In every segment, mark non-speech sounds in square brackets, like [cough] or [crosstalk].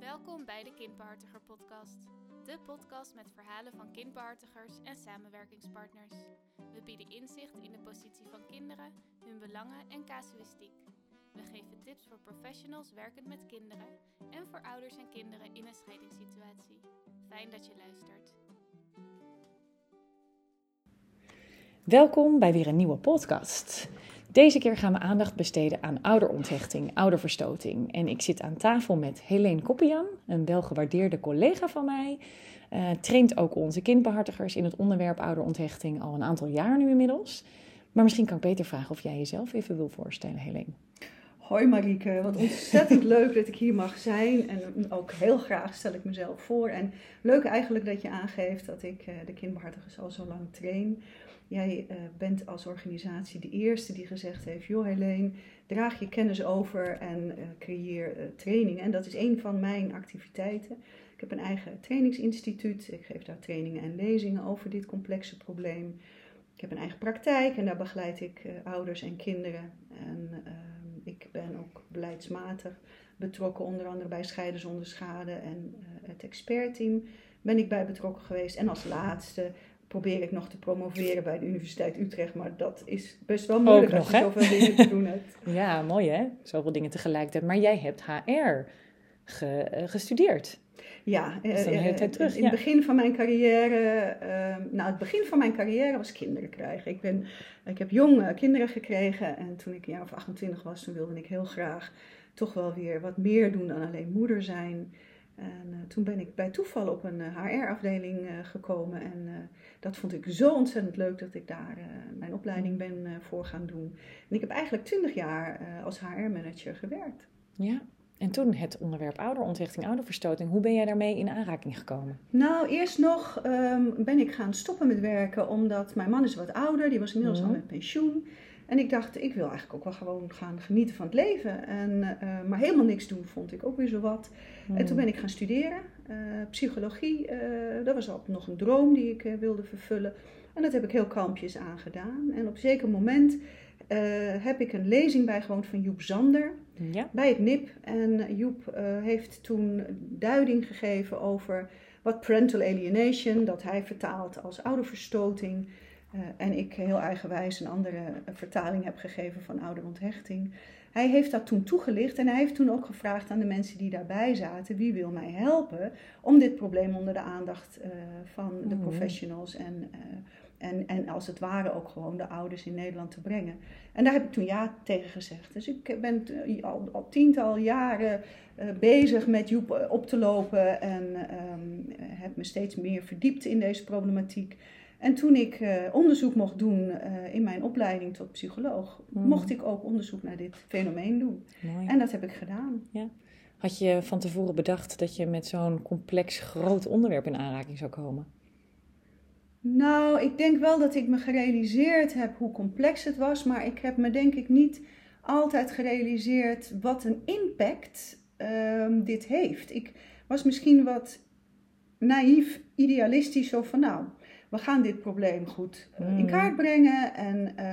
Welkom bij de Kindbehartiger Podcast. De podcast met verhalen van kindbehartigers en samenwerkingspartners. We bieden inzicht in de positie van kinderen, hun belangen en casuïstiek. We geven tips voor professionals werkend met kinderen en voor ouders en kinderen in een scheidingssituatie. Fijn dat je luistert. Welkom bij weer een nieuwe podcast. Deze keer gaan we aandacht besteden aan ouderonthechting, ouderverstoting. En ik zit aan tafel met Helene Koppian, een welgewaardeerde collega van mij. Uh, traint ook onze kindbehartigers in het onderwerp ouderonthechting al een aantal jaar nu inmiddels. Maar misschien kan ik beter vragen of jij jezelf even wil voorstellen, Helene. Hoi Marieke, wat ontzettend [laughs] leuk dat ik hier mag zijn. En ook heel graag stel ik mezelf voor. En leuk eigenlijk dat je aangeeft dat ik uh, de kindbehartigers al zo lang train. Jij uh, bent als organisatie de eerste die gezegd heeft: Joh, Helene, draag je kennis over en uh, creëer uh, trainingen. En dat is een van mijn activiteiten. Ik heb een eigen trainingsinstituut. Ik geef daar trainingen en lezingen over dit complexe probleem. Ik heb een eigen praktijk en daar begeleid ik ouders en kinderen. En ehm, ik ben ook beleidsmatig betrokken, onder andere bij Scheiden zonder Schade en het expertteam ben ik bij betrokken geweest. En als laatste probeer ik nog te promoveren bij de Universiteit Utrecht. Maar dat is best wel moeilijk nog, als je zoveel dingen te doen hebt. [laughs] Ja, mooi hè? Zoveel dingen tegelijkertijd. Maar jij hebt HR ge, uh, gestudeerd. Ja, is een hele tijd terug. In het begin van mijn carrière, uh, nou het begin van mijn carrière was kinderen krijgen. Ik, ben, ik heb jong kinderen gekregen en toen ik een jaar of 28 was, toen wilde ik heel graag toch wel weer wat meer doen dan alleen moeder zijn. En uh, toen ben ik bij toeval op een HR-afdeling uh, gekomen. En dat vond ik zo ontzettend leuk dat ik daar mijn opleiding ben voor gaan doen. En ik heb eigenlijk twintig jaar als HR-manager gewerkt. Ja, en toen het onderwerp ouderonthechting, ouderverstoting. Hoe ben jij daarmee in aanraking gekomen? Nou, eerst nog um, ben ik gaan stoppen met werken omdat mijn man is wat ouder. Die was inmiddels mm. al met pensioen. En ik dacht, ik wil eigenlijk ook wel gewoon gaan genieten van het leven. En, uh, maar helemaal niks doen vond ik ook weer zo wat. Mm. En toen ben ik gaan studeren, uh, psychologie. Uh, dat was al nog een droom die ik wilde vervullen. En dat heb ik heel kalmpjes aangedaan. En op een zeker moment heb ik een lezing bijgewoond van Joep Zander ja. bij het NIP. En Joep heeft toen duiding gegeven over wat parental alienation, dat hij vertaalt als ouderverstoting... Uh, en ik heel eigenwijs een andere vertaling heb gegeven van ouderonthechting. Hij heeft dat toen toegelicht en hij heeft toen ook gevraagd aan de mensen die daarbij zaten: wie wil mij helpen om dit probleem onder de aandacht uh, van de Mhm. professionals en, uh, en, en als het ware ook gewoon de ouders in Nederland te brengen. En daar heb ik toen ja tegen gezegd. Dus ik ben al, al tiental jaren bezig met Joep op te lopen en um, heb me steeds meer verdiept in deze problematiek. En toen ik uh, onderzoek mocht doen uh, in mijn opleiding tot psycholoog, Mm. mocht ik ook onderzoek naar dit fenomeen doen. Mooi. En dat heb ik gedaan. Ja. Had je van tevoren bedacht dat je met zo'n complex groot onderwerp in aanraking zou komen? Nou, ik denk wel dat ik me gerealiseerd heb hoe complex het was, maar ik heb me denk ik niet altijd gerealiseerd wat een impact uh, dit heeft. Ik was misschien wat naïef, idealistisch, zo van nou, we gaan dit probleem goed uh, in kaart brengen en uh,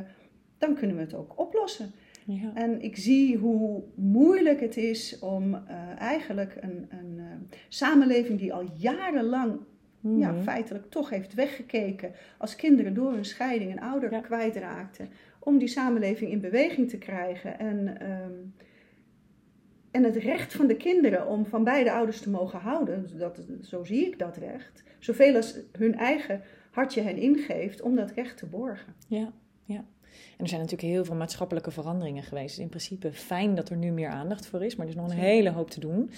dan kunnen we het ook oplossen. Ja. En ik zie hoe moeilijk het is om uh, eigenlijk een, een samenleving die al jarenlang Mhm. ja, feitelijk toch heeft weggekeken als kinderen door hun scheiding een ouder Ja. kwijtraakten, om die samenleving in beweging te krijgen en, um, en het recht van de kinderen om van beide ouders te mogen houden, dat, zo zie ik dat recht, zoveel als hun eigen hartje hen ingeeft om dat recht te borgen. Ja, ja. En er zijn natuurlijk heel veel maatschappelijke veranderingen geweest. In principe fijn dat er nu meer aandacht voor is, maar er is nog een hele hoop te doen.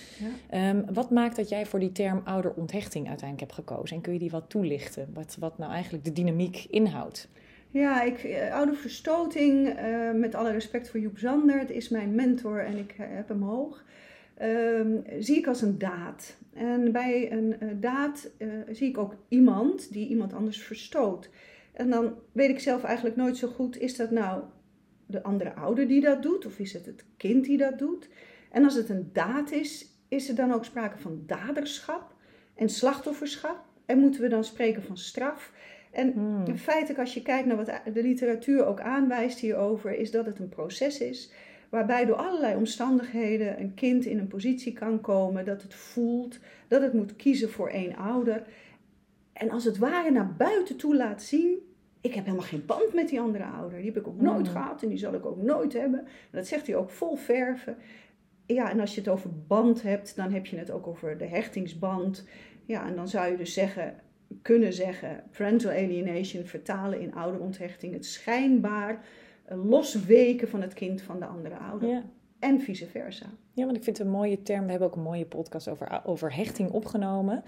Ja. Um, wat maakt dat jij voor die term ouderonthechting uiteindelijk hebt gekozen? En kun je die wat toelichten? Wat, wat nou eigenlijk de dynamiek inhoudt? Ja, ik, uh, ouderverstoting, uh, met alle respect voor Joep Zander, het is mijn mentor en ik uh, heb hem hoog, um, zie ik als een daad. En bij een daad zie ik ook iemand die iemand anders verstoot. En dan weet ik zelf eigenlijk nooit zo goed, is dat nou de andere ouder die dat doet of is het het kind die dat doet? En als het een daad is, is er dan ook sprake van daderschap en slachtofferschap? En moeten we dan spreken van straf? En Hmm. feitelijk, als je kijkt naar wat de literatuur ook aanwijst hierover, is dat het een proces is waarbij door allerlei omstandigheden een kind in een positie kan komen dat het voelt dat het moet kiezen voor één ouder. En als het ware naar buiten toe laat zien, ik heb helemaal geen band met die andere ouder. Die heb ik ook nooit Mm. gehad en die zal ik ook nooit hebben. En dat zegt hij ook vol verven. Ja, en als je het over band hebt, dan heb je het ook over de hechtingsband. Ja, en dan zou je dus zeggen, kunnen zeggen, parental alienation vertalen in ouderonthechting. Het schijnbaar losweken van het kind van de andere ouder. Ja. En vice versa. Ja, want ik vind het een mooie term. We hebben ook een mooie podcast over, over hechting opgenomen.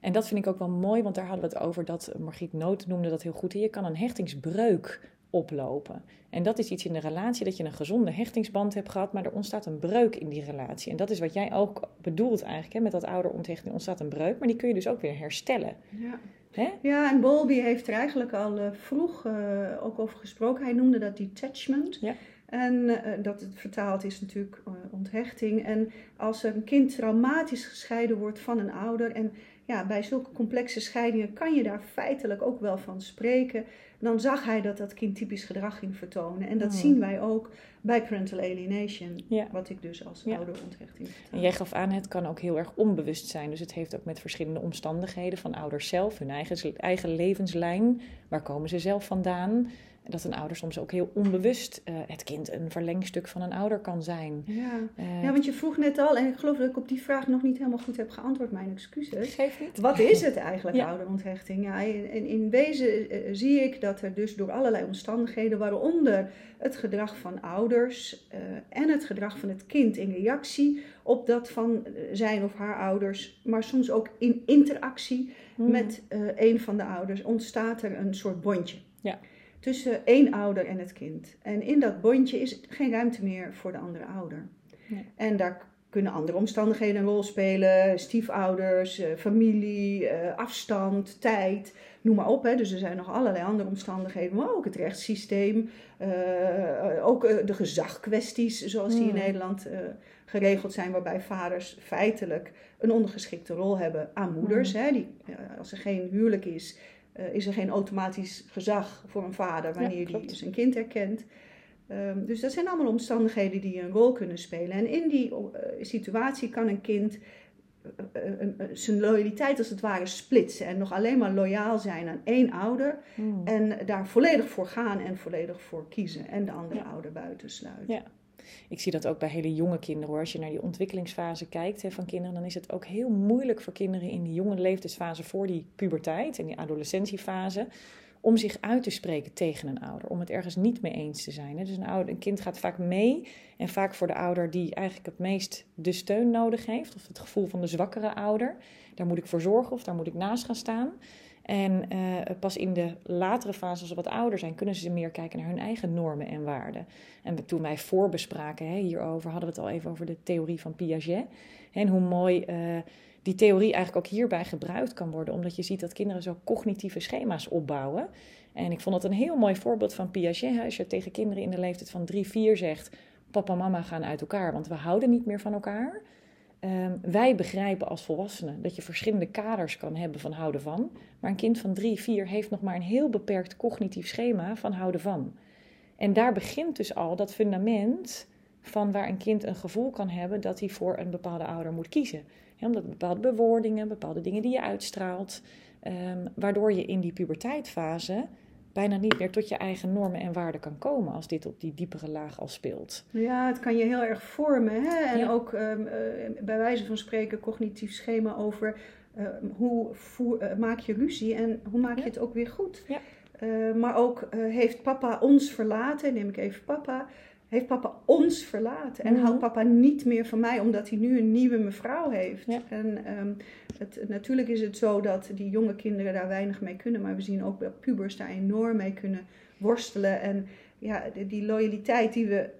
En dat vind ik ook wel mooi, want daar hadden we het over dat Margriet Noot noemde dat heel goed. Je kan een hechtingsbreuk oplopen. En dat is iets in de relatie, dat je een gezonde hechtingsband hebt gehad, maar er ontstaat een breuk in die relatie. En dat is wat jij ook bedoelt eigenlijk, hè, met dat ouderonthechting Er ontstaat een breuk, maar die kun je dus ook weer herstellen. Ja. Hè? Ja, en Bowlby heeft er eigenlijk al eh, vroeg eh, ook over gesproken. Hij noemde dat detachment. Ja. En eh, dat het vertaald is natuurlijk onthechting. En als een kind traumatisch gescheiden wordt van een ouder. En ja, bij zulke complexe scheidingen kan je daar feitelijk ook wel van spreken. Dan zag hij dat dat kind typisch gedrag ging vertonen. En dat Hmm. zien wij ook bij parental alienation. Ja. Wat ik dus als Ja. ouderonthechting vertaal. En jij gaf aan, het kan ook heel erg onbewust zijn. Dus het heeft ook met verschillende omstandigheden van ouders zelf, hun eigen, eigen levenslijn. Waar komen ze zelf vandaan? Dat een ouder soms ook heel onbewust eh, het kind een verlengstuk van een ouder kan zijn. Ja. Eh, ja, want je vroeg net al, en ik geloof dat ik op die vraag nog niet helemaal goed heb geantwoord. Mijn excuses. Geef niet. Wat is het eigenlijk, Ja. ouderonthechting? Ja, in, in wezen eh, zie ik dat er dus door allerlei omstandigheden, waaronder het gedrag van ouders eh, en het gedrag van het kind in reactie op dat van eh, zijn of haar ouders, maar soms ook in interactie Hmm. met eh, een van de ouders, ontstaat er een soort bondje. Ja. Tussen één ouder en het kind. En in dat bondje is geen ruimte meer voor de andere ouder. Nee. En daar kunnen andere omstandigheden een rol spelen. Stiefouders, eh, familie, eh, afstand, tijd, noem maar op. Hè. Dus er zijn nog allerlei andere omstandigheden. Maar ook het rechtssysteem. eh, ook de gezagkwesties zoals die in Hmm. Nederland geregeld zijn. Waarbij vaders feitelijk een ondergeschikte rol hebben aan moeders. Hè. Die, als er geen huwelijk is, eh, is er geen automatisch gezag voor een vader wanneer die klopt. zijn kind herkent. Ehm, dus dat zijn allemaal omstandigheden die een rol kunnen spelen. En in die eh, situatie kan een kind eh, zijn loyaliteit als het ware splitsen. En nog alleen maar loyaal zijn aan één ouder. Hmm. En daar volledig voor gaan en volledig voor kiezen. En de andere Ja. ouder buitensluiten. Ja. Ik zie dat ook bij hele jonge kinderen hoor. Als je naar die ontwikkelingsfase kijkt hè, van kinderen, dan is het ook heel moeilijk voor kinderen in die jonge leeftijdsfase voor die puberteit en die adolescentiefase. Om zich uit te spreken tegen een ouder, om het ergens niet mee eens te zijn. Dus een, ouder, een kind gaat vaak mee en vaak voor de ouder die eigenlijk het meest de steun nodig heeft, of het gevoel van de zwakkere ouder. Daar moet ik voor zorgen of daar moet ik naast gaan staan. En eh, pas in de latere fase, als ze wat ouder zijn, kunnen ze meer kijken naar hun eigen normen en waarden. En toen wij voorbespraken hè, hierover, hadden we het al even over de theorie van Piaget. En hoe mooi eh, die theorie eigenlijk ook hierbij gebruikt kan worden, omdat je ziet dat kinderen zo cognitieve schema's opbouwen. En ik vond het een heel mooi voorbeeld van Piaget. Als je tegen kinderen in de leeftijd van drie, vier zegt: Papa en mama gaan uit elkaar, want we houden niet meer van elkaar. Ehm, wij begrijpen als volwassenen dat je verschillende kaders kan hebben van houden van. Maar een kind van drie, vier heeft nog maar een heel beperkt cognitief schema van houden van. En daar begint dus al dat fundament van waar een kind een gevoel kan hebben dat hij voor een bepaalde ouder moet kiezen. Ja, omdat bepaalde bewoordingen, bepaalde dingen die je uitstraalt, ehm, waardoor je in die puberteitfase bijna niet meer tot je eigen normen en waarden kan komen als dit op die diepere laag al speelt. Ja, het kan je heel erg vormen. Hè? En Ja. ook ehm, eh, bij wijze van spreken cognitief schema over eh, hoe voer, eh, maak je ruzie en hoe maak je het ook weer goed. Ja. Eh, maar ook eh, heeft papa ons verlaten, neem ik even papa. Heeft papa ons verlaten en Mhm. houdt papa niet meer van mij omdat hij nu een nieuwe mevrouw heeft? Ja. En ehm, het, natuurlijk is het zo dat die jonge kinderen daar weinig mee kunnen, maar we zien ook dat pubers daar enorm mee kunnen worstelen. En ja, die, die loyaliteit die, we,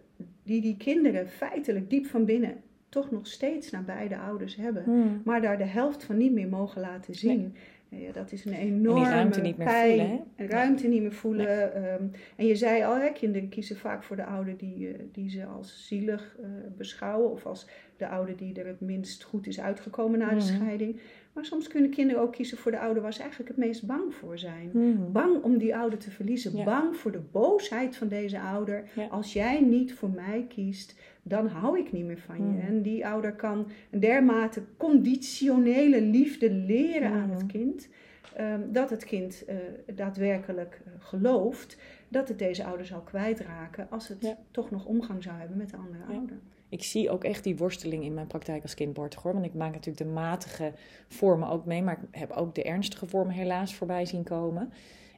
die die kinderen feitelijk diep van binnen toch nog steeds naar beide ouders hebben, maar daar de helft van niet meer mogen laten zien. Ja, dat is een enorme en ruimte niet meer pijn. voelen. Hè? Ruimte niet meer voelen. ehm, en je zei al, hè, kinderen kiezen vaak voor de ouder die, eh, die ze als zielig eh, beschouwen. Of als de ouder die er het minst goed is uitgekomen na de Mhm. scheiding. Maar soms kunnen kinderen ook kiezen voor de ouder waar ze eigenlijk het meest bang voor zijn. Mhm. Bang om die ouder te verliezen. Ja. Bang voor de boosheid van deze ouder. Als jij niet voor mij kiest, dan hou ik niet meer van je. Mhm. En die ouder kan een dermate conditionele liefde leren aan het Mhm. kind. ehm, dat het kind eh, daadwerkelijk eh, gelooft dat het deze ouder zal kwijtraken als het Ja. toch nog omgang zou hebben met de andere Ja. ouder. Ik zie ook echt die worsteling in mijn praktijk als kindbortig hoor. Want ik maak natuurlijk de matige vormen ook mee. Maar ik heb ook de ernstige vormen helaas voorbij zien komen.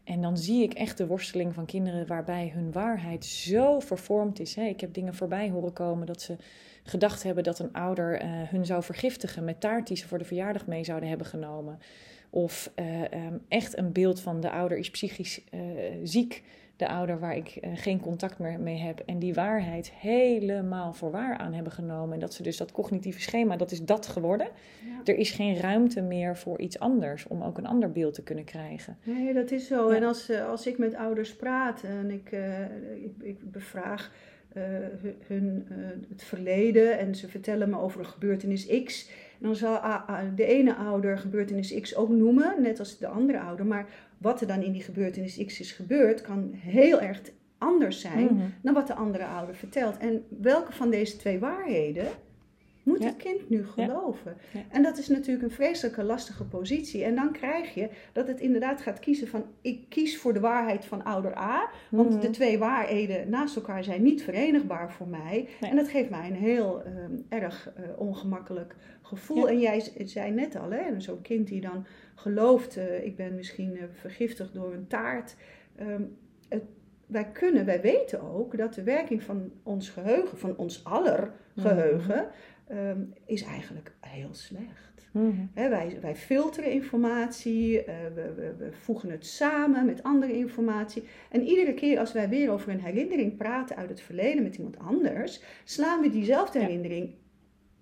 En dan zie ik echt de worsteling van kinderen waarbij hun waarheid zo vervormd is. Ik heb dingen voorbij horen komen dat ze gedacht hebben dat een ouder eh, hun zou vergiftigen met taart die ze voor de verjaardag mee zouden hebben genomen. Of eh, ehm, echt een beeld van de ouder is psychisch eh, ziek. De ouder waar ik eh, geen contact meer mee heb. En die waarheid helemaal voor waar aan hebben genomen. En dat ze dus dat cognitieve schema, dat is dat geworden. Ja. Er is geen ruimte meer voor iets anders. Om ook een ander beeld te kunnen krijgen. Nee, dat is zo. Ja. En als, eh, als ik met ouders praat en ik, eh, ik, ik bevraag hun, het verleden en ze vertellen me over een gebeurtenis X, dan zal de ene ouder gebeurtenis X ook noemen, net als de andere ouder. Maar wat er dan in die gebeurtenis X is gebeurd, kan heel erg anders zijn Mhm. dan wat de andere ouder vertelt. En welke van deze twee waarheden moet Ja. het kind nu geloven? Ja. En dat is natuurlijk een vreselijke lastige positie. En dan krijg je dat het inderdaad gaat kiezen van ik kies voor de waarheid van ouder A, want Mhm. de twee waarheden naast elkaar zijn niet verenigbaar voor mij. Nee. En dat geeft mij een heel ehm, erg eh, ongemakkelijk gevoel. En jij zei net al, hè, zo'n kind die dan gelooft, eh, ik ben misschien eh, vergiftigd door een taart. Ehm, het, wij kunnen, wij weten ook dat de werking van ons geheugen, van ons aller Mhm. geheugen, ehm, is eigenlijk heel slecht. Mhm. Hè, wij, wij filteren informatie, eh, we, we, we voegen het samen met andere informatie. En iedere keer als wij weer over een herinnering praten uit het verleden met iemand anders, slaan we diezelfde Ja.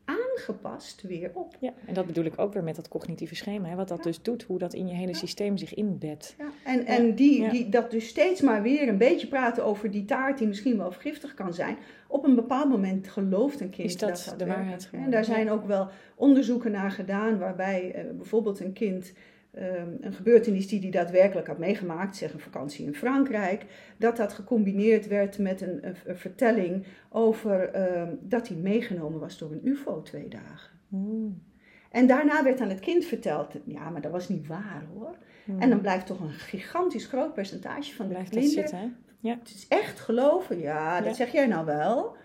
Aangepast weer op. Ja, en dat bedoel ik ook weer met dat cognitieve schema. Hè, wat dat Ja. dus doet, hoe dat in je hele systeem zich inbedt. Ja, en en die, die, dat dus steeds maar weer een beetje praten over die taart die misschien wel vergiftig kan zijn. Op een bepaald moment gelooft een kind Is dat dat de werkelijk- waarheid En daar zijn ook wel onderzoeken naar gedaan waarbij eh, bijvoorbeeld een kind ehm, een gebeurtenis die hij daadwerkelijk had meegemaakt, zeg een vakantie in Frankrijk, dat dat gecombineerd werd met een, een, een vertelling over ehm, dat hij meegenomen was door een ufo twee dagen. Mm. En daarna werd aan het kind verteld, ja, maar dat was niet waar hoor. Mm. En dan blijft toch een gigantisch groot percentage van de blijft kinderen. zitten. Hè? Het is echt geloven, ja, dat Ja. zeg jij nou wel.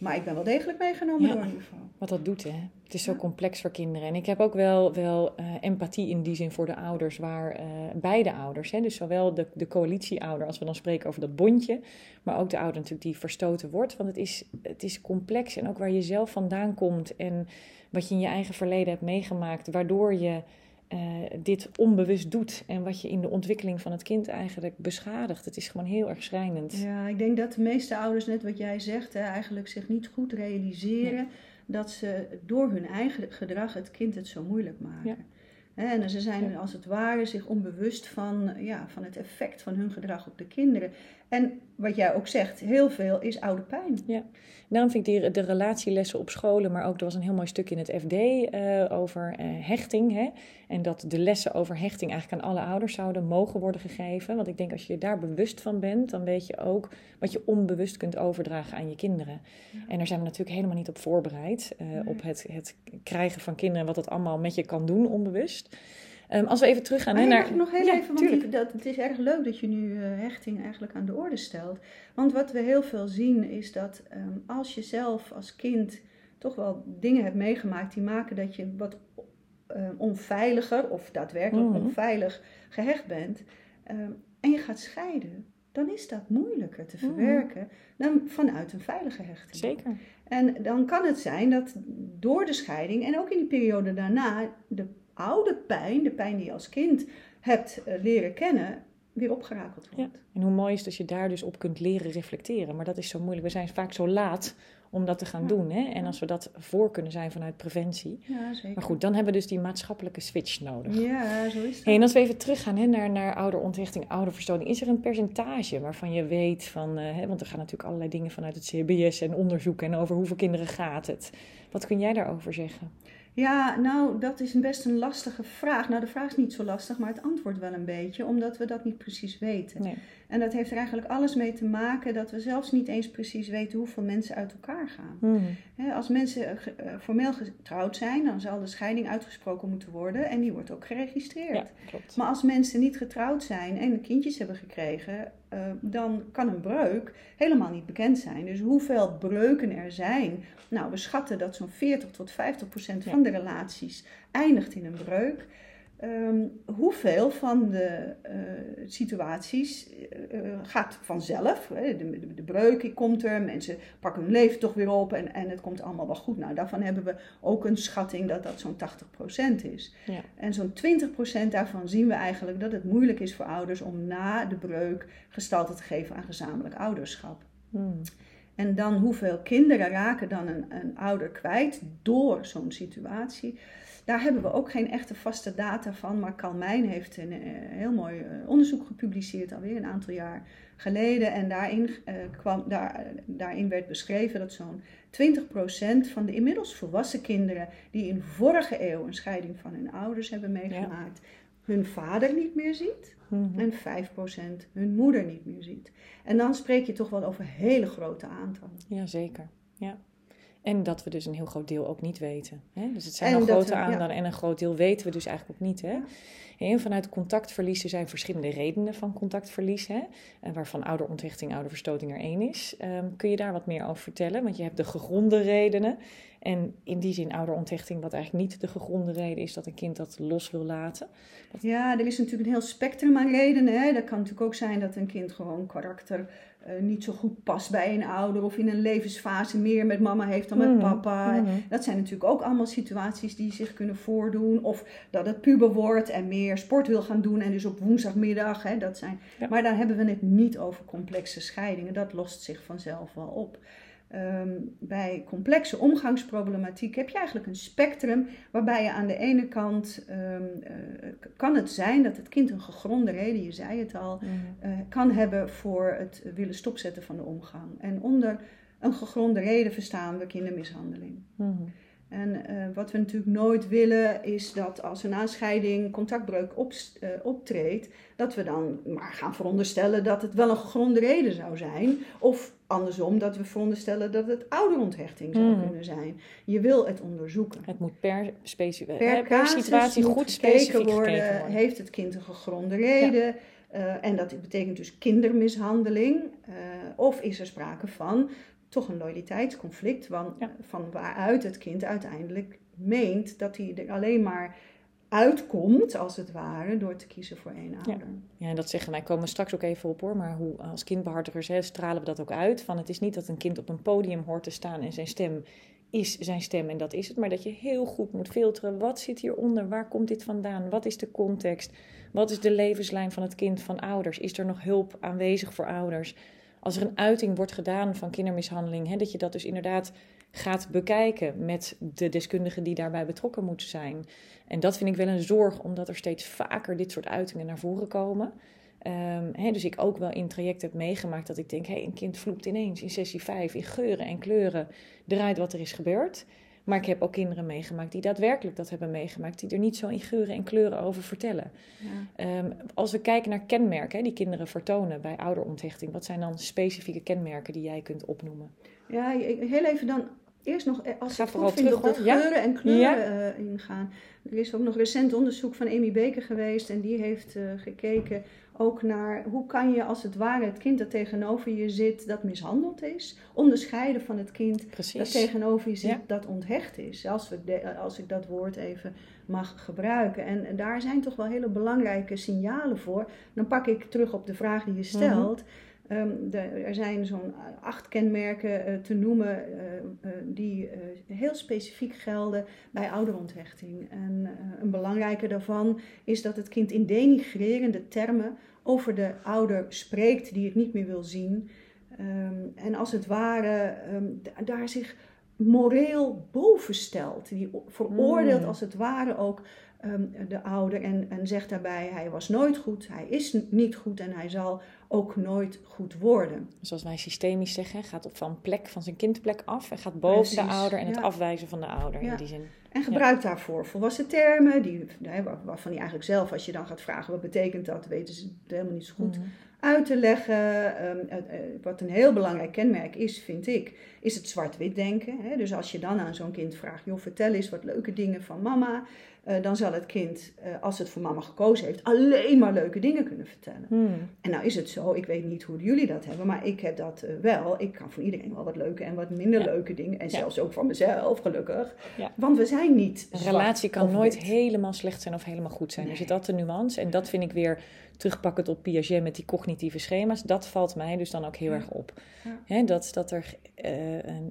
Maar ik ben wel degelijk meegenomen Ja. door een ufo. Wat dat doet, hè? Het is zo Ja. complex voor kinderen. En ik heb ook wel, wel eh, empathie in die zin voor de ouders, waar eh, beide ouders, hè, dus zowel de, de coalitieouder, als we dan spreken over dat bondje, maar ook de ouder natuurlijk die verstoten wordt. Want het is, het is complex en ook waar je zelf vandaan komt en wat je in je eigen verleden hebt meegemaakt, waardoor je eh, dit onbewust doet en wat je in de ontwikkeling van het kind eigenlijk beschadigt. Het is gewoon heel erg schrijnend. Ja, ik denk dat de meeste ouders, net wat jij zegt, hè, eigenlijk zich niet goed realiseren dat ze door hun eigen gedrag het kind het zo moeilijk maken. Ja. En ze zijn als het ware zich onbewust van, ja, van het effect van hun gedrag op de kinderen. En wat jij ook zegt, heel veel is oude pijn. Daarom vind ik die, de relatielessen op scholen, maar ook er was een heel mooi stuk in het FD eh, over eh, hechting. Hè? En dat de lessen over hechting eigenlijk aan alle ouders zouden mogen worden gegeven. Want ik denk als je daar bewust van bent, dan weet je ook wat je onbewust kunt overdragen aan je kinderen. En daar zijn we natuurlijk helemaal niet op voorbereid. eh, Nee. Op het, het krijgen van kinderen, wat dat allemaal met je kan doen, onbewust. Ehm, als we even teruggaan Maar hè, naar... nog heel Ja, even, want die- dat, het is erg leuk dat je nu eh, hechting eigenlijk aan de orde stelt. Want wat we heel veel zien is dat ehm, als je zelf als kind toch wel dingen hebt meegemaakt die maken dat je wat eh, onveiliger of daadwerkelijk Mhm. onveilig gehecht bent ehm, en je gaat scheiden, dan is dat moeilijker te Mhm. verwerken dan vanuit een veilige hechting. Zeker. En dan kan het zijn dat door de scheiding en ook in die periode daarna de oude pijn, de pijn die je als kind hebt eh, leren kennen, weer opgerakeld wordt. En hoe mooi is dat je daar dus op kunt leren reflecteren. Maar dat is zo moeilijk. We zijn vaak zo laat om dat te gaan Ja. doen. Hè? En als we dat voor kunnen zijn vanuit preventie. Ja, zeker. Maar goed, dan hebben we dus die maatschappelijke switch nodig. Ja, zo is het. Hey, en als we even teruggaan hè, naar, naar ouderontrichting, ouderverstoting, is er een percentage waarvan je weet van, eh, hè, want er gaan natuurlijk allerlei dingen vanuit het CBS en onderzoek en over hoeveel kinderen gaat het. Wat kun jij daarover zeggen? Ja, nou, dat is best een lastige vraag. Nou, de vraag is niet zo lastig, maar het antwoord wel een beetje, omdat we dat niet precies weten. En dat heeft er eigenlijk alles mee te maken dat we zelfs niet eens precies weten hoeveel mensen uit elkaar gaan. Hè, als mensen eh, eh, formeel getrouwd zijn, dan zal de scheiding uitgesproken moeten worden en die wordt ook geregistreerd. Ja, klopt. Maar als mensen niet getrouwd zijn en kindjes hebben gekregen, eh, dan kan een breuk helemaal niet bekend zijn. Dus hoeveel breuken er zijn. Nou, we schatten dat zo'n 40 tot 50 procent van de relaties eindigt in een breuk. Ehm, hoeveel van de eh, situaties eh, eh, gaat vanzelf? Hè? De, de, de breuk komt er, mensen pakken hun leven toch weer op en, en het komt allemaal wel goed. Nou, daarvan hebben we ook een schatting dat dat zo'n 80% is. Ja. En zo'n 20% daarvan zien we eigenlijk dat het moeilijk is voor ouders om na de breuk gestalte te geven aan gezamenlijk ouderschap. Hmm. En dan hoeveel kinderen raken dan een, een ouder kwijt door zo'n situatie. Daar hebben we ook geen echte vaste data van. Maar Kalmijn heeft een eh, heel mooi eh, onderzoek gepubliceerd alweer een aantal jaar geleden. En daarin, eh, kwam, daar, daarin werd beschreven dat zo'n 20% van de inmiddels volwassen kinderen die in vorige eeuw een scheiding van hun ouders hebben meegemaakt, hun vader niet meer ziet Mhm. en 5% hun moeder niet meer ziet. En dan spreek je toch wel over hele grote aantallen. Ja, zeker. Ja. En dat we dus een heel groot deel ook niet weten. Hè? Dus het zijn En al dat grote ja. aantallen en een groot deel weten we dus eigenlijk ook niet. Hè? En vanuit contactverlies, er zijn verschillende redenen van contactverlies, hè? En waarvan ouderontrichting, ouderverstoting er één is. Ehm, kun je daar wat meer over vertellen? Want je hebt de gegronde redenen. En in die zin ouderontrichting, wat eigenlijk niet de gegronde reden is dat een kind dat los wil laten. Ja, er is natuurlijk een heel spectrum aan redenen. Hè. Dat kan natuurlijk ook zijn dat een kind gewoon karakter eh, niet zo goed past bij een ouder. Of in een levensfase meer met mama heeft dan met Mhm, papa. mhm. Dat zijn natuurlijk ook allemaal situaties die zich kunnen voordoen. Of dat het puber wordt en meer sport wil gaan doen. En dus op woensdagmiddag. Hè, dat zijn... Ja. Maar dan hebben we het niet over complexe scheidingen. Dat lost zich vanzelf wel op. Ehm, bij complexe omgangsproblematiek heb je eigenlijk een spectrum waarbij je aan de ene kant ehm, eh, kan het zijn dat het kind een gegronde reden, je zei het al, eh, kan hebben voor het willen stopzetten van de omgang. En onder een gegronde reden verstaan we kindermishandeling. Mhm. En eh, wat we natuurlijk nooit willen is dat als een aanscheiding contactbreuk op, optreedt, dat we dan maar gaan veronderstellen dat het wel een gegronde reden zou zijn. Of andersom, dat we veronderstellen dat het ouderonthechting zou Mm. kunnen zijn. Je wil het onderzoeken. Het moet per, specie- Per, per, per casus situatie moet goed specifiek worden. Heeft het kind een gegronde reden? Eh, en dat betekent dus kindermishandeling. Eh, of is er sprake van toch een loyaliteitsconflict van, Ja. van waaruit het kind uiteindelijk meent dat hij er alleen maar uitkomt, als het ware, door te kiezen voor één ouder. Ja, en dat zeggen wij, komen we straks ook even op hoor, maar hoe, als kindbehartigers hè, stralen we dat ook uit. Van het is niet dat een kind op een podium hoort te staan en zijn stem is zijn stem en dat is het. Maar dat je heel goed moet filteren, wat zit hieronder, waar komt dit vandaan, wat is de context, wat is de levenslijn van het kind, van ouders. Is er nog hulp aanwezig voor ouders? Als er een uiting wordt gedaan van kindermishandeling, hè, dat je dat dus inderdaad gaat bekijken met de deskundigen die daarbij betrokken moeten zijn. En dat vind ik wel een zorg, omdat er steeds vaker dit soort uitingen naar voren komen. Ehm, dus ik ook wel in traject heb meegemaakt dat ik denk, hé, een kind vloept ineens in sessie 5 in geuren en kleuren eruit wat er is gebeurd. Maar ik heb ook kinderen meegemaakt die daadwerkelijk dat hebben meegemaakt, die er niet zo in geuren en kleuren over vertellen. Ja. Ehm, als we kijken naar kenmerken die kinderen vertonen bij ouderonthechting, wat zijn dan specifieke kenmerken die jij kunt opnoemen? Ja, heel even dan eerst nog, eh, als Ga vooral terug, op dat. Ja? geuren en kleuren Ja. eh, ingaan. Er is ook nog recent onderzoek van Amy Baker geweest en die heeft eh, gekeken ook naar hoe kan je als het ware het kind dat tegenover je zit, dat mishandeld is, onderscheiden van het kind dat tegenover je zit, Ja. dat onthecht is. Als, we de- als ik dat woord even mag gebruiken. En, en daar zijn toch wel hele belangrijke signalen voor. Dan pak ik terug op de vraag die je stelt. Ehm, er zijn zo'n acht kenmerken eh, te noemen eh, eh, die eh, heel specifiek gelden bij ouderonthechting. En eh, een belangrijke daarvan is dat het kind in denigrerende termen over de ouder spreekt die het niet meer wil zien. Ehm, en als het ware ehm, da- daar zich moreel boven stelt. Die veroordeelt Mm. als het ware ook ehm, de ouder en, en zegt daarbij: hij was nooit goed, hij is niet goed en hij zal ook nooit goed worden. Zoals wij systemisch zeggen, gaat op van plek van zijn kindplek af en gaat boven de ouder en het afwijzen van de ouder Ja. in die zin. En gebruikt daarvoor volwassen termen, die, waarvan hij eigenlijk zelf, als je dan gaat vragen wat betekent dat, weten ze het helemaal niet zo goed Mhm. Uit te leggen. Ehm, eh, wat een heel belangrijk kenmerk is, vind ik, is het zwart-wit denken. Dus als je dan aan zo'n kind vraagt, joh, vertel eens wat leuke dingen van mama. Eh, dan zal het kind, eh, als het voor mama gekozen heeft, alleen maar leuke dingen kunnen vertellen. Hmm. En nou is het zo, ik weet niet hoe jullie dat hebben, maar ik heb dat eh, wel. Ik kan van iedereen wel wat leuke en wat minder Ja. leuke dingen. En Ja. zelfs ook van mezelf, gelukkig. Ja. Want we zijn niet Een relatie kan nooit wit. helemaal slecht zijn of helemaal goed zijn. Er zit altijd een nuance. En dat vind ik weer terugpakkend op Piaget met die cognitieve schema's. Dat valt mij dus dan ook heel erg op. Hè, dat, dat er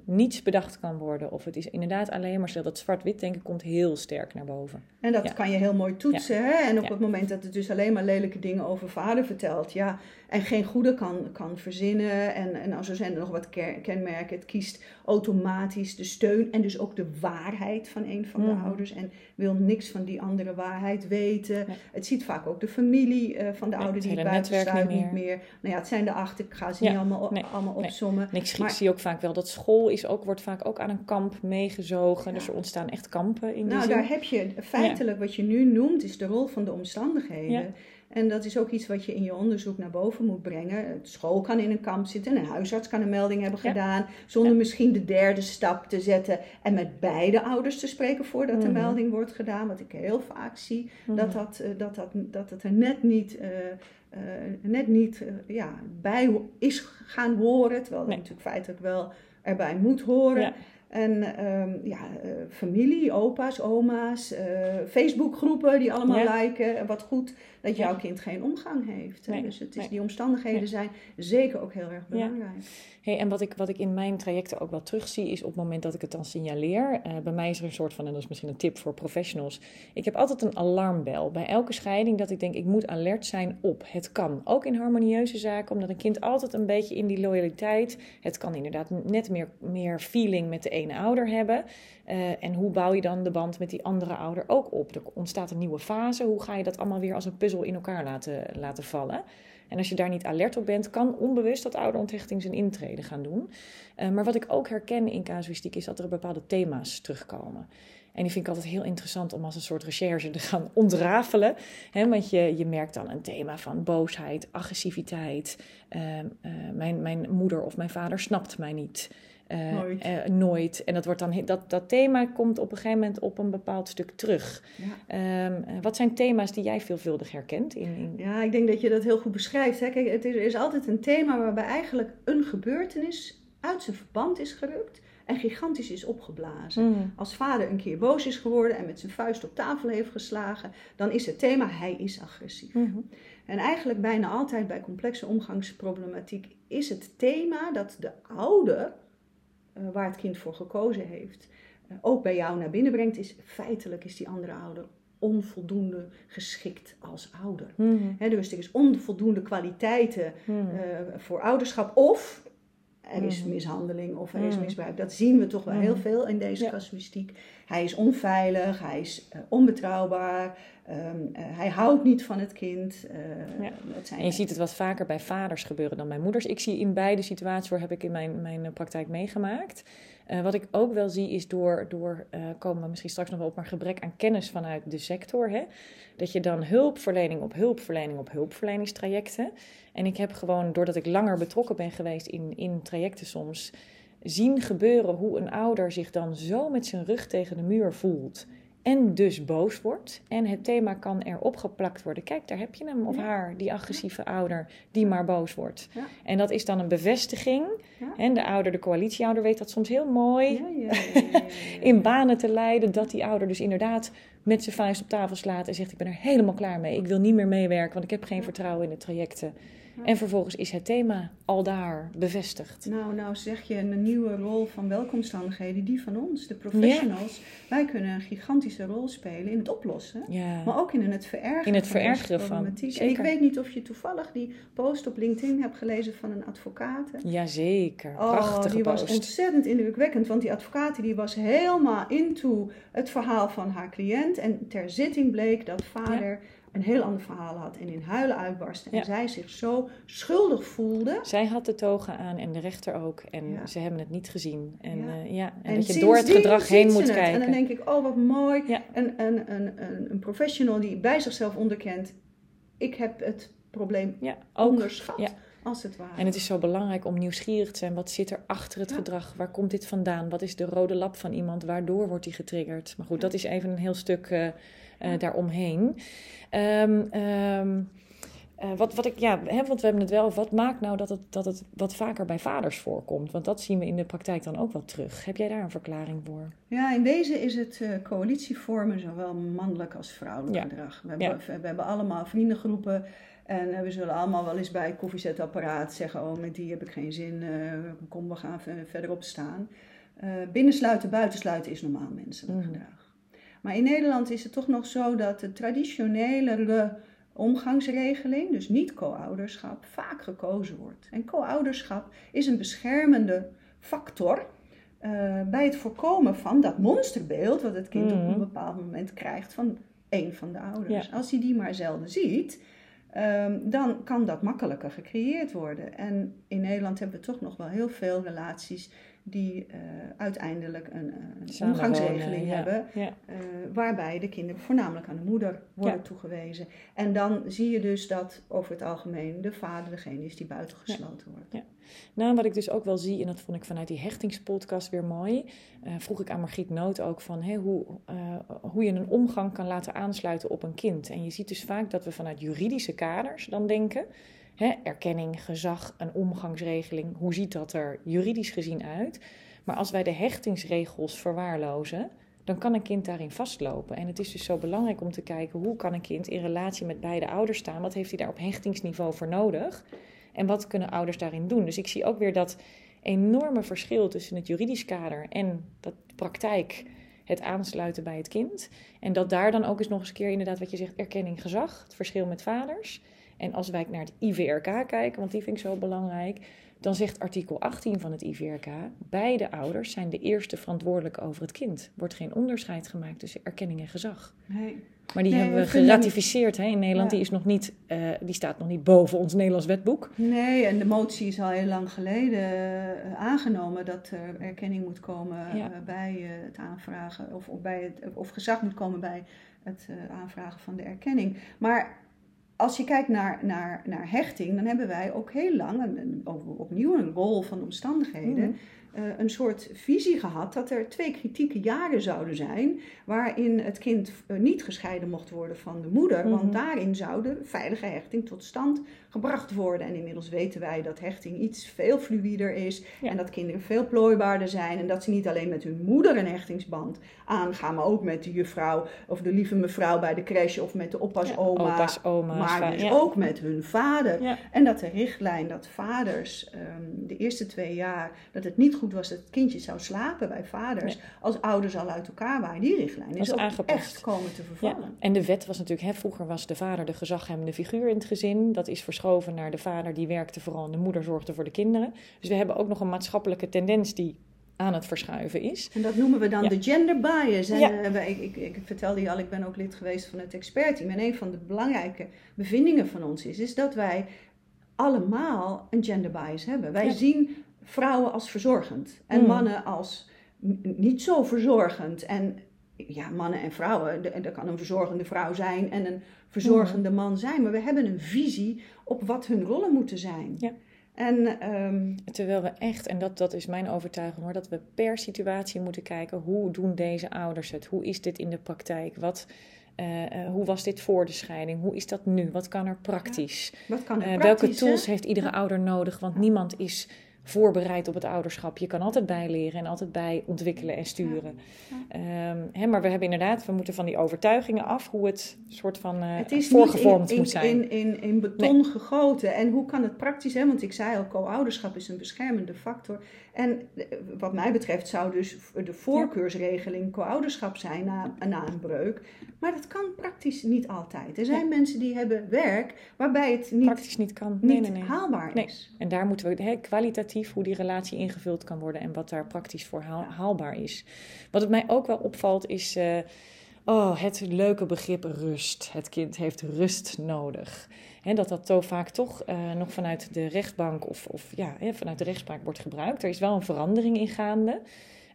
niets bedacht kan worden. Of het is inderdaad alleen maar stel dat zwart-wit denken komt heel sterk naar boven. En dat Ja. kan je heel mooi toetsen. Hè? En op Ja. het moment dat het dus alleen maar lelijke dingen over vader vertelt. Ja, en geen goede kan, kan verzinnen. En, en nou, zo zijn er nog wat kenmerken. Het kiest automatisch de steun en dus ook de waarheid van een van de Mhm. ouders. En wil niks van die andere waarheid weten. Ja. Het ziet vaak ook de familie eh, van de Ja, ouder het die hele buiten niet niet meer. Nou ja, het zijn de acht. Ik ga ze Ja. niet allemaal, Nee. allemaal Nee. opzommen. En ik zie- ook vaak wel dat school is ook, wordt vaak ook aan een kamp meegezogen. Dus er ontstaan echt kampen in die Nou, zin. daar heb je feitelijk wat je nu noemt, is de rol van de omstandigheden. En dat is ook iets wat je in je onderzoek naar boven moet brengen. Het school kan in een kamp zitten en een huisarts kan een melding hebben Ja. gedaan. Zonder Ja. misschien de derde stap te zetten en met beide ouders te spreken voordat de Mhm. melding wordt gedaan. Wat ik heel vaak zie, Mhm. dat, dat, eh, dat, dat, dat het er net niet, eh, eh, net niet ja, bij is gaan horen. Terwijl het natuurlijk feitelijk wel erbij moet horen. Ja. En ehm, ja, familie, opa's, oma's, Facebookgroepen die allemaal Ja. liken. Wat goed dat jouw kind geen omgang heeft. Nee, Dus het is, nee. die omstandigheden Nee. zijn zeker ook heel erg belangrijk. Hey, en wat ik, wat ik in mijn trajecten ook wel terugzie, is op het moment dat ik het dan signaleer. eh, bij mij is er een soort van, en dat is misschien een tip voor professionals. Ik heb altijd een alarmbel bij elke scheiding dat ik denk, ik moet alert zijn op. Het kan. Ook in harmonieuze zaken, omdat een kind altijd een beetje in die loyaliteit. Het kan inderdaad net meer, meer feeling met de ene ouder hebben. Eh, en hoe bouw je dan de band met die andere ouder ook op? Er ontstaat een nieuwe fase. Hoe ga je dat allemaal weer als een puzzel in elkaar laten, laten vallen? En als je daar niet alert op bent, kan onbewust dat ouderonthechting zijn intrede gaan doen. Eh, maar wat ik ook herken in casuïstiek is dat er bepaalde thema's terugkomen. En die vind ik altijd heel interessant om als een soort recherche te gaan [laughs] ontrafelen. Want je, je merkt dan een thema van boosheid, agressiviteit. ehm, eh, mijn, mijn moeder of mijn vader snapt mij niet. Eh, Nooit. eh, nooit. En dat, wordt dan, dat, dat thema komt op een gegeven moment op een bepaald stuk terug. Ja. Ehm, eh, wat zijn thema's die jij veelvuldig herkent? In, in... Ja, ik denk dat je dat heel goed beschrijft. Hè. Kijk, het is, is altijd een thema waarbij eigenlijk een gebeurtenis uit zijn verband is gerukt en gigantisch is opgeblazen. Mhm. Als vader een keer boos is geworden en met zijn vuist op tafel heeft geslagen, dan is het thema hij is agressief. Mhm. En eigenlijk bijna altijd bij complexe omgangsproblematiek is het thema dat de ouder, waar het kind voor gekozen heeft, eh, ook bij jou naar binnen brengt, is feitelijk is die andere ouder onvoldoende geschikt als ouder. Hè, dus er is onvoldoende kwaliteiten Mhm. eh, voor ouderschap of er is Mhm. mishandeling of er is Mhm. misbruik. Dat zien we toch wel heel Mhm. veel in deze Ja. casuïstiek. Hij is onveilig, hij is eh, onbetrouwbaar, ehm, eh, hij houdt niet van het kind. eh, Ja. zijn En je ziet het wat vaker bij vaders gebeuren dan bij moeders. Ik zie in beide situaties, hoor, heb ik in mijn, mijn praktijk meegemaakt. Eh, wat ik ook wel zie is door, door eh, komen we misschien straks nog wel op, maar gebrek aan kennis vanuit de sector. Hè? Dat je dan hulpverlening op hulpverlening op hulpverleningstrajecten. En ik heb gewoon, doordat ik langer betrokken ben geweest in, in trajecten soms, zien gebeuren hoe een ouder zich dan zo met zijn rug tegen de muur voelt. En dus boos wordt. En het thema kan erop geplakt worden. Kijk, daar heb je hem of Ja. haar, die agressieve ouder, die maar boos wordt. Ja. En dat is dan een bevestiging. En de ouder, de coalitieouder, weet dat soms heel mooi in banen te leiden. Dat die ouder dus inderdaad met zijn vuist op tafel slaat en zegt: Ik ben er helemaal klaar mee. Ik wil niet meer meewerken, want ik heb geen vertrouwen in de trajecten. En vervolgens is het thema al daar bevestigd. Nou, nou zeg je een nieuwe rol van welkomstomstandigheden, die van ons, de professionals. Wij kunnen een gigantische rol spelen in het oplossen, Ja. maar ook in het verergeren In het verergeren van, problematiek. En ik weet niet of je toevallig die post op LinkedIn hebt gelezen van een advocaat. Jazeker, Oh, prachtige die was ontzettend indrukwekkend, want die advocaat die was helemaal into het verhaal van haar cliënt. En ter zitting bleek dat vader een heel ander verhaal had en in huilen uitbarstte. En Ja. zij zich zo schuldig voelde. Zij had de toga aan en de rechter ook. En Ja. ze hebben het niet gezien. En, Ja. ja, en, En dat je door het gedrag heen moet het. kijken. En dan denk ik, oh wat mooi. Een, een, een, een, een professional die bij zichzelf onderkent, ik heb het probleem onderschat, ja. als het ware. En het is zo belangrijk om nieuwsgierig te zijn. Wat zit er achter het gedrag? Waar komt dit vandaan? Wat is de rode lap van iemand? Waardoor wordt die getriggerd? Maar goed, dat is even een heel stuk eh, Ja. daaromheen. Ehm, ehm, eh, wat, wat ik, ja, hè, want we hebben het wel. Wat maakt nou dat het, dat het wat vaker bij vaders voorkomt? Want dat zien we in de praktijk dan ook wel terug. Heb jij daar een verklaring voor? Ja, in wezen is het eh, coalitievormen zowel mannelijk als vrouwelijk Ja. gedrag. We hebben, Ja. we, we hebben allemaal vriendengroepen en we zullen allemaal wel eens bij het koffiezetapparaat zeggen: Oh, met die heb ik geen zin, kom, we gaan ver- verderop staan. Binnensluiten, buitensluiten is normaal menselijk Mhm. gedrag. Maar in Nederland is het toch nog zo dat de traditionelere omgangsregeling, dus niet co-ouderschap, vaak gekozen wordt. En co-ouderschap is een beschermende factor eh, bij het voorkomen van dat monsterbeeld wat het kind op Mhm. een bepaald moment krijgt van een van de ouders. Ja. Als hij die maar zelden ziet, ehm, dan kan dat makkelijker gecreëerd worden. En in Nederland hebben we toch nog wel heel veel relaties die eh, uiteindelijk een, een Samenwonen, omgangsregeling ja. hebben. Ja. Eh, waarbij de kinderen voornamelijk aan de moeder worden Ja. toegewezen. En dan zie je dus dat over het algemeen de vader degene is die buitengesloten wordt. Nou, wat ik dus ook wel zie, en dat vond ik vanuit die hechtingspodcast weer mooi, eh, vroeg ik aan Margriet Noot ook van hoe, eh, hoe je een omgang kan laten aansluiten op een kind. En je ziet dus vaak dat we vanuit juridische kaders dan denken, erkenning, gezag, een omgangsregeling, hoe ziet dat er juridisch gezien uit? Maar als wij de hechtingsregels verwaarlozen, dan kan een kind daarin vastlopen. En het is dus zo belangrijk om te kijken hoe kan een kind in relatie met beide ouders staan, wat heeft hij daar op hechtingsniveau voor nodig? En wat kunnen ouders daarin doen? Dus ik zie ook weer dat enorme verschil tussen het juridisch kader en de praktijk, het aansluiten bij het kind. En dat daar dan ook eens nog eens een keer inderdaad wat je zegt, erkenning gezag, het verschil met vaders. En als wij naar het IVRK kijken, want die vind ik zo belangrijk, dan zegt artikel 18 van het IVRK, beide ouders zijn de eerste verantwoordelijk over het kind. Wordt geen onderscheid gemaakt tussen erkenning en gezag. Nee. Maar die Nee, hebben we geratificeerd hè, in Nederland. Ja. Die, is nog niet, eh, die staat nog niet boven ons Nederlands wetboek. Nee, en de motie is al heel lang geleden eh, aangenomen dat er erkenning moet komen Ja. eh, bij het aanvragen, of, of, bij het, of gezag moet komen bij het aanvragen van de erkenning. Maar als je kijkt naar, naar, naar hechting, dan hebben wij ook heel lang, een, opnieuw een rol van omstandigheden, Mhm. eh, een soort visie gehad dat er twee kritieke jaren zouden zijn waarin het kind eh, niet gescheiden mocht worden van de moeder, want daarin zou de veilige hechting tot stand gebracht worden. En inmiddels weten wij dat hechting iets veel fluider is Ja. en dat kinderen veel plooibaarder zijn en dat ze niet alleen met hun moeder een hechtingsband aangaan, maar ook met de juffrouw of de lieve mevrouw bij de crash of met de oppas Ja, oma, maar dus ja. ook met hun vader. En dat de richtlijn dat vaders ehm, de eerste twee jaar, dat het niet goed was dat het kindje zou slapen bij vaders, als ouders al uit elkaar waren. Die richtlijn is ook aangepast. echt komen te Ja, vervallen. en de wet was natuurlijk, hè, vroeger was de vader de gezaghebbende figuur in het gezin. Dat is verschoven naar de vader die werkte vooral en de moeder zorgde voor de kinderen. Dus we hebben ook nog een maatschappelijke tendens die aan het verschuiven is. En dat noemen we dan Ja. de gender bias. En Ja. eh, ik, ik, ik vertelde je al, ik ben ook lid geweest van het expertteam. En een van de belangrijke bevindingen van ons is, is dat wij allemaal een gender bias hebben. Wij Ja. zien vrouwen als verzorgend en Mm. mannen als niet zo verzorgend. En ja, mannen en vrouwen, er kan een verzorgende vrouw zijn en een verzorgende man zijn. Maar we hebben een visie op wat hun rollen moeten zijn. Ja. En ehm, Terwijl we echt, en dat, dat is mijn overtuiging hoor, dat we per situatie moeten kijken hoe doen deze ouders het? Hoe is dit in de praktijk? Wat, eh, eh, hoe was dit voor de scheiding? Hoe is dat nu? Wat kan er praktisch? wat kan er Eh, praktisch, welke tools hè? heeft iedere ouder nodig? Want niemand is voorbereid op het ouderschap. Je kan altijd bijleren en altijd bij ontwikkelen en sturen. Ehm, hè, maar we hebben inderdaad, we moeten van die overtuigingen af hoe het soort van uh, het is voorgevormd niet in, moet zijn. In, in, in beton gegoten. En hoe kan het praktisch, hè? want ik zei al, co-ouderschap is een beschermende factor. En eh, wat mij betreft zou dus de voorkeursregeling co-ouderschap zijn na, na een breuk. Maar dat kan praktisch niet altijd. Er zijn mensen die hebben werk waarbij het niet, praktisch niet kan. Nee, niet nee, nee. haalbaar Nee. is. En daar moeten we hè, kwalitatief hoe die relatie ingevuld kan worden en wat daar praktisch voor haal- haalbaar is. Wat het mij ook wel opvalt is eh, oh, het leuke begrip rust. Het kind heeft rust nodig. Dat dat zo vaak toch eh, nog vanuit de rechtbank of, of ja, vanuit de rechtspraak wordt gebruikt. Er is wel een verandering in gaande.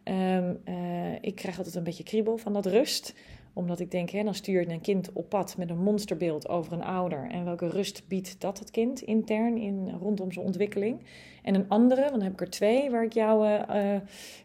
Ehm, eh, ik krijg altijd een beetje kriebel van dat rust omdat ik denk, hè, dan stuur je een kind op pad met een monsterbeeld over een ouder. En welke rust biedt dat het kind intern in, rondom zijn ontwikkeling? En een andere, want dan heb ik er twee waar ik jouw uh,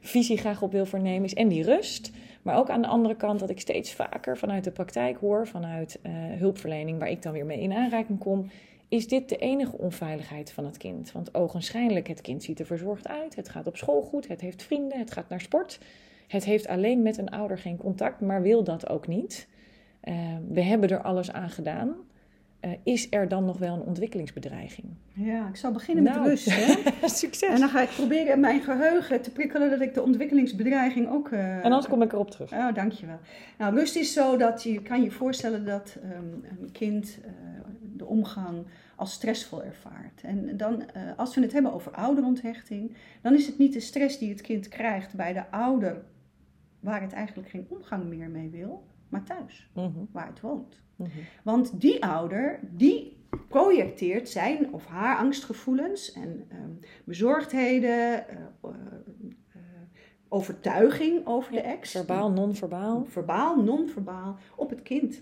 visie graag op wil vernemen, is en die rust. Maar ook aan de andere kant dat ik steeds vaker vanuit de praktijk hoor, vanuit uh, hulpverlening, waar ik dan weer mee in aanraking kom. Is dit de enige onveiligheid van het kind? Want ogenschijnlijk, het kind ziet er verzorgd uit, het gaat op school goed, het heeft vrienden, het gaat naar sport. Het heeft alleen met een ouder geen contact, maar wil dat ook niet. Uh, we hebben er alles aan gedaan. Uh, is er dan nog wel een ontwikkelingsbedreiging? Ja, ik zal beginnen nou, met rust. Hè? [laughs] Succes. En dan ga ik proberen mijn geheugen te prikkelen dat ik de ontwikkelingsbedreiging ook. Uh, en anders kom ik erop terug. Oh, dankjewel. Nou, rust is zo dat je kan je voorstellen dat um, een kind uh, de omgang als stressvol ervaart. En dan, als we het hebben over ouderonthechting, dan is het niet de stress die het kind krijgt bij de ouder waar het eigenlijk geen omgang meer mee wil, maar thuis, mm -hmm. waar het woont. Mm -hmm. Want die ouder, die projecteert zijn of haar angstgevoelens en um, bezorgdheden, uh, uh, overtuiging over ja, de ex. Verbaal, non-verbaal. Verbaal, non-verbaal op het kind.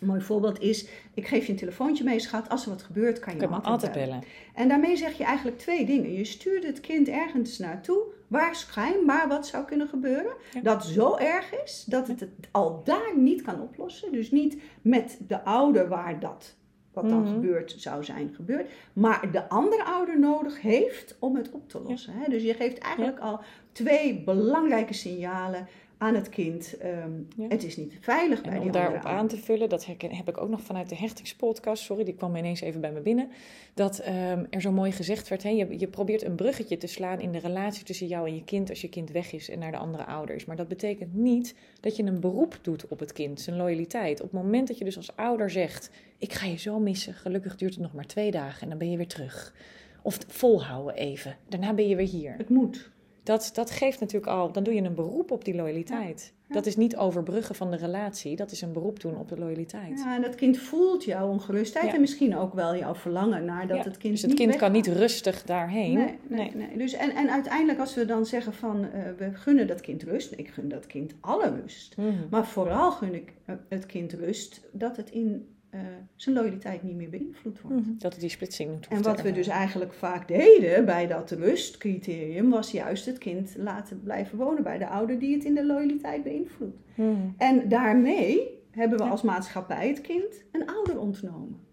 Een mooi voorbeeld is, ik geef je een telefoontje mee, schat. Als er wat gebeurt, kan je me altijd, altijd bellen. bellen. En daarmee zeg je eigenlijk twee dingen. Je stuurt het kind ergens naartoe waar schijnbaar wat zou kunnen gebeuren. Ja. Dat zo erg is dat het het al daar niet kan oplossen. Dus niet met de ouder waar dat, wat dan Mhm. gebeurt, zou zijn gebeurd. Maar de andere ouder nodig heeft om het op te lossen. Hè? Dus je geeft eigenlijk al twee belangrijke signalen aan het kind. Ehm, Ja. Het is niet veilig bij die om daarop aan te vullen, dat herken, heb ik ook nog vanuit de hechtingspodcast, sorry, die kwam ineens even bij me binnen, dat ehm, er zo mooi gezegd werd, hè, je, je probeert een bruggetje te slaan in de relatie tussen jou en je kind als je kind weg is en naar de andere ouders. Maar dat betekent niet dat je een beroep doet op het kind, zijn loyaliteit. Op het moment dat je dus als ouder zegt, ik ga je zo missen, gelukkig duurt het nog maar twee dagen en dan ben je weer terug. Of volhouden even, daarna ben je weer hier. Het moet. Dat, dat geeft natuurlijk al, dan doe je een beroep op die loyaliteit. Ja. Dat is niet overbruggen van de relatie, dat is een beroep doen op de loyaliteit. Ja, en dat kind voelt jouw ongerustheid Ja. en misschien ook wel jouw verlangen naar dat het kind dus het niet kind kan niet rustig daarheen. Nee, nee, nee. Dus en, en uiteindelijk als we dan zeggen van uh, we gunnen dat kind rust. Ik gun dat kind alle rust. Mhm. Maar vooral gun ik uh, het kind rust dat het in uh, zijn loyaliteit niet meer beïnvloed wordt. Mhm. Dat het die splitsing hoeft En wat we dus eigenlijk vaak deden bij dat rustcriterium was juist het kind laten blijven wonen bij de ouder die het in de loyaliteit beïnvloedt. Mhm. En daarmee hebben we Ja. als maatschappij het kind een ouder ontnomen.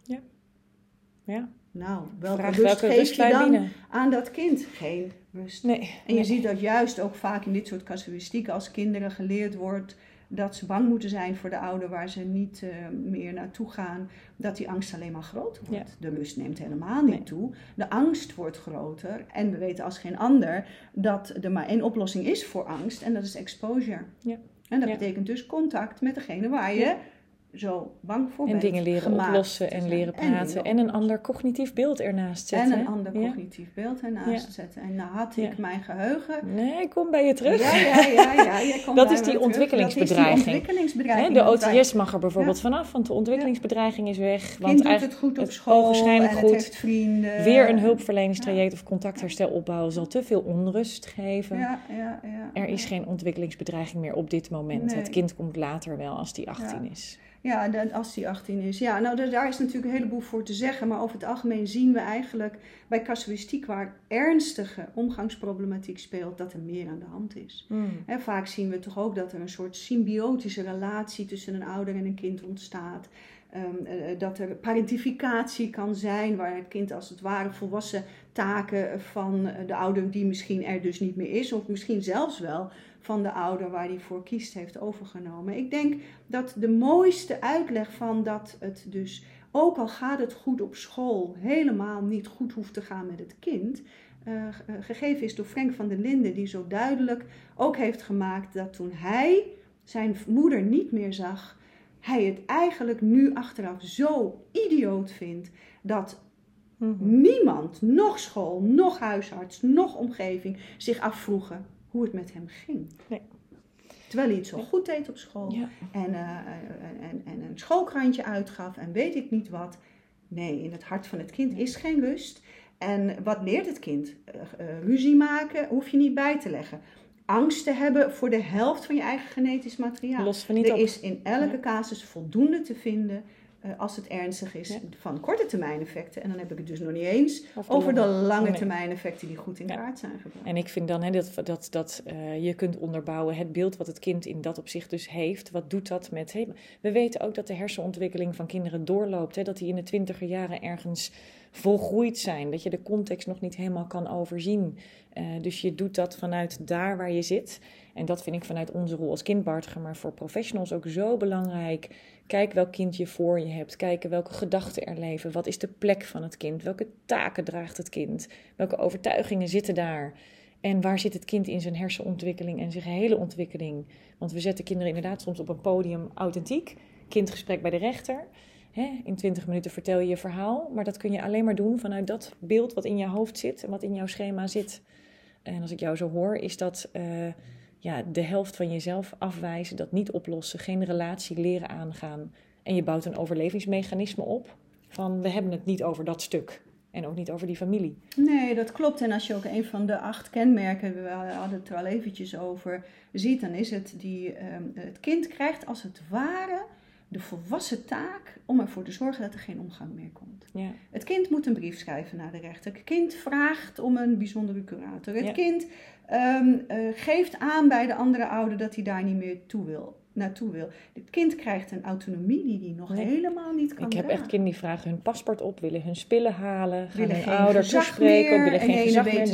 Ja. Nou, welke Vraag rust welke geef je dan aan dat kind? Geen rust. Nee. En je nee. ziet dat juist ook vaak in dit soort casuïstieken als kinderen geleerd wordt dat ze bang moeten zijn voor de ouder waar ze niet uh, meer naartoe gaan, dat die angst alleen maar groter wordt. Ja. De lust neemt helemaal niet Nee. toe. De angst wordt groter. En we weten als geen ander dat er maar één oplossing is voor angst en dat is exposure. Ja. En dat Ja. betekent dus contact met degene waar je. Zo bang voor En bent. dingen leren oplossen en leren En praten. En, een ander cognitief beeld ernaast zetten. En een ander Ja. cognitief beeld ernaast Ja. zetten. En nou had ik Ja. mijn geheugen. Nee, ik kom bij je terug. Ja, ja, ja. ja. Jij [laughs] komt Dat is die ontwikkelingsbedreiging. Dat is die ontwikkelingsbedreiging. De OTS mag er bijvoorbeeld vanaf, want de ontwikkelingsbedreiging is weg. Het Want doet eigenlijk het goed op het school en goed. het vrienden. weer een hulpverleningstraject of contactherstel opbouwen zal te veel onrust geven. Ja, ja, ja. Er is geen ontwikkelingsbedreiging meer op dit moment. Nee. Het kind komt later wel als die 18 Ja. is. Ja, de, als die 18 is. Ja, nou da- daar is natuurlijk een heleboel voor te zeggen. Maar over het algemeen zien we eigenlijk bij casuïstiek waar ernstige omgangsproblematiek speelt, dat er meer aan de hand is. Hmm. Hè, vaak zien we toch ook dat er een soort symbiotische relatie tussen een ouder en een kind ontstaat. Ehm, eh, dat er parentificatie kan zijn, waar het kind als het ware volwassen taken van eh, de ouder die misschien er dus niet meer is, of misschien zelfs wel van de ouder waar hij voor kiest heeft overgenomen. Ik denk dat de mooiste uitleg van dat het dus, ook al gaat het goed op school, helemaal niet goed hoeft te gaan met het kind, eh, eh, gegeven is door Frank van der Linden, die zo duidelijk ook heeft gemaakt dat toen hij zijn moeder niet meer zag, hij het eigenlijk nu achteraf zo idioot vindt dat Mhm. niemand, nog school, nog huisarts, nog omgeving, zich afvroegen hoe het met hem ging. Nee. Terwijl hij het zo goed deed op school Ja. en, eh, en, en een schoolkrantje uitgaf en weet ik niet wat. Nee, in het hart van het kind is geen rust. En wat leert het kind? Eh, eh, ruzie maken hoef je niet bij te leggen. Angst te hebben voor de helft van je eigen genetisch materiaal. Los van niet er op. is in elke casus voldoende te vinden eh, als het ernstig is Ja. van korte termijn effecten. En dan heb ik het dus nog niet eens over de lange Nee. termijn effecten die goed in Ja. kaart zijn gebracht. En ik vind dan hè, dat, dat, dat eh, je kunt onderbouwen het beeld wat het kind in dat opzicht dus heeft. Wat doet dat met... Hey, we weten ook dat de hersenontwikkeling van kinderen doorloopt. Hè, dat die in de twintiger jaren ergens volgroeid zijn. Dat je de context nog niet helemaal kan overzien. Eh, dus je doet dat vanuit daar waar je zit. En dat vind ik vanuit onze rol als kindbartiger, maar voor professionals ook zo belangrijk. Kijk welk kind je voor je hebt. Kijken welke gedachten er leven. Wat is de plek van het kind? Welke taken draagt het kind? Welke overtuigingen zitten daar? En waar zit het kind in zijn hersenontwikkeling en zijn gehele ontwikkeling? Want we zetten kinderen inderdaad soms op een podium authentiek. Kindgesprek bij de rechter. In 20 minuten vertel je je verhaal. Maar dat kun je alleen maar doen vanuit dat beeld wat in je hoofd zit en wat in jouw schema zit. En als ik jou zo hoor, is dat eh, ja, de helft van jezelf afwijzen, dat niet oplossen, geen relatie leren aangaan. En je bouwt een overlevingsmechanisme op van we hebben het niet over dat stuk. En ook niet over die familie. Nee, dat klopt. En als je ook een van de acht kenmerken, we hadden het er al eventjes over, ziet, dan is het die ehm, het kind krijgt als het ware de volwassen taak om ervoor te zorgen dat er geen omgang meer komt. Ja. Het kind moet een brief schrijven naar de rechter. Het kind vraagt om een bijzondere curator. Het Ja. kind ehm, eh, geeft aan bij de andere ouder dat hij daar niet meer toe wil, naartoe wil. Het kind krijgt een autonomie die hij nog Nee. helemaal niet kan Ik heb dragen. echt kinderen die vragen hun paspoort op, willen hun spullen halen, gaan willen hun geen ouder toespreken, willen en geen gezag meer, dat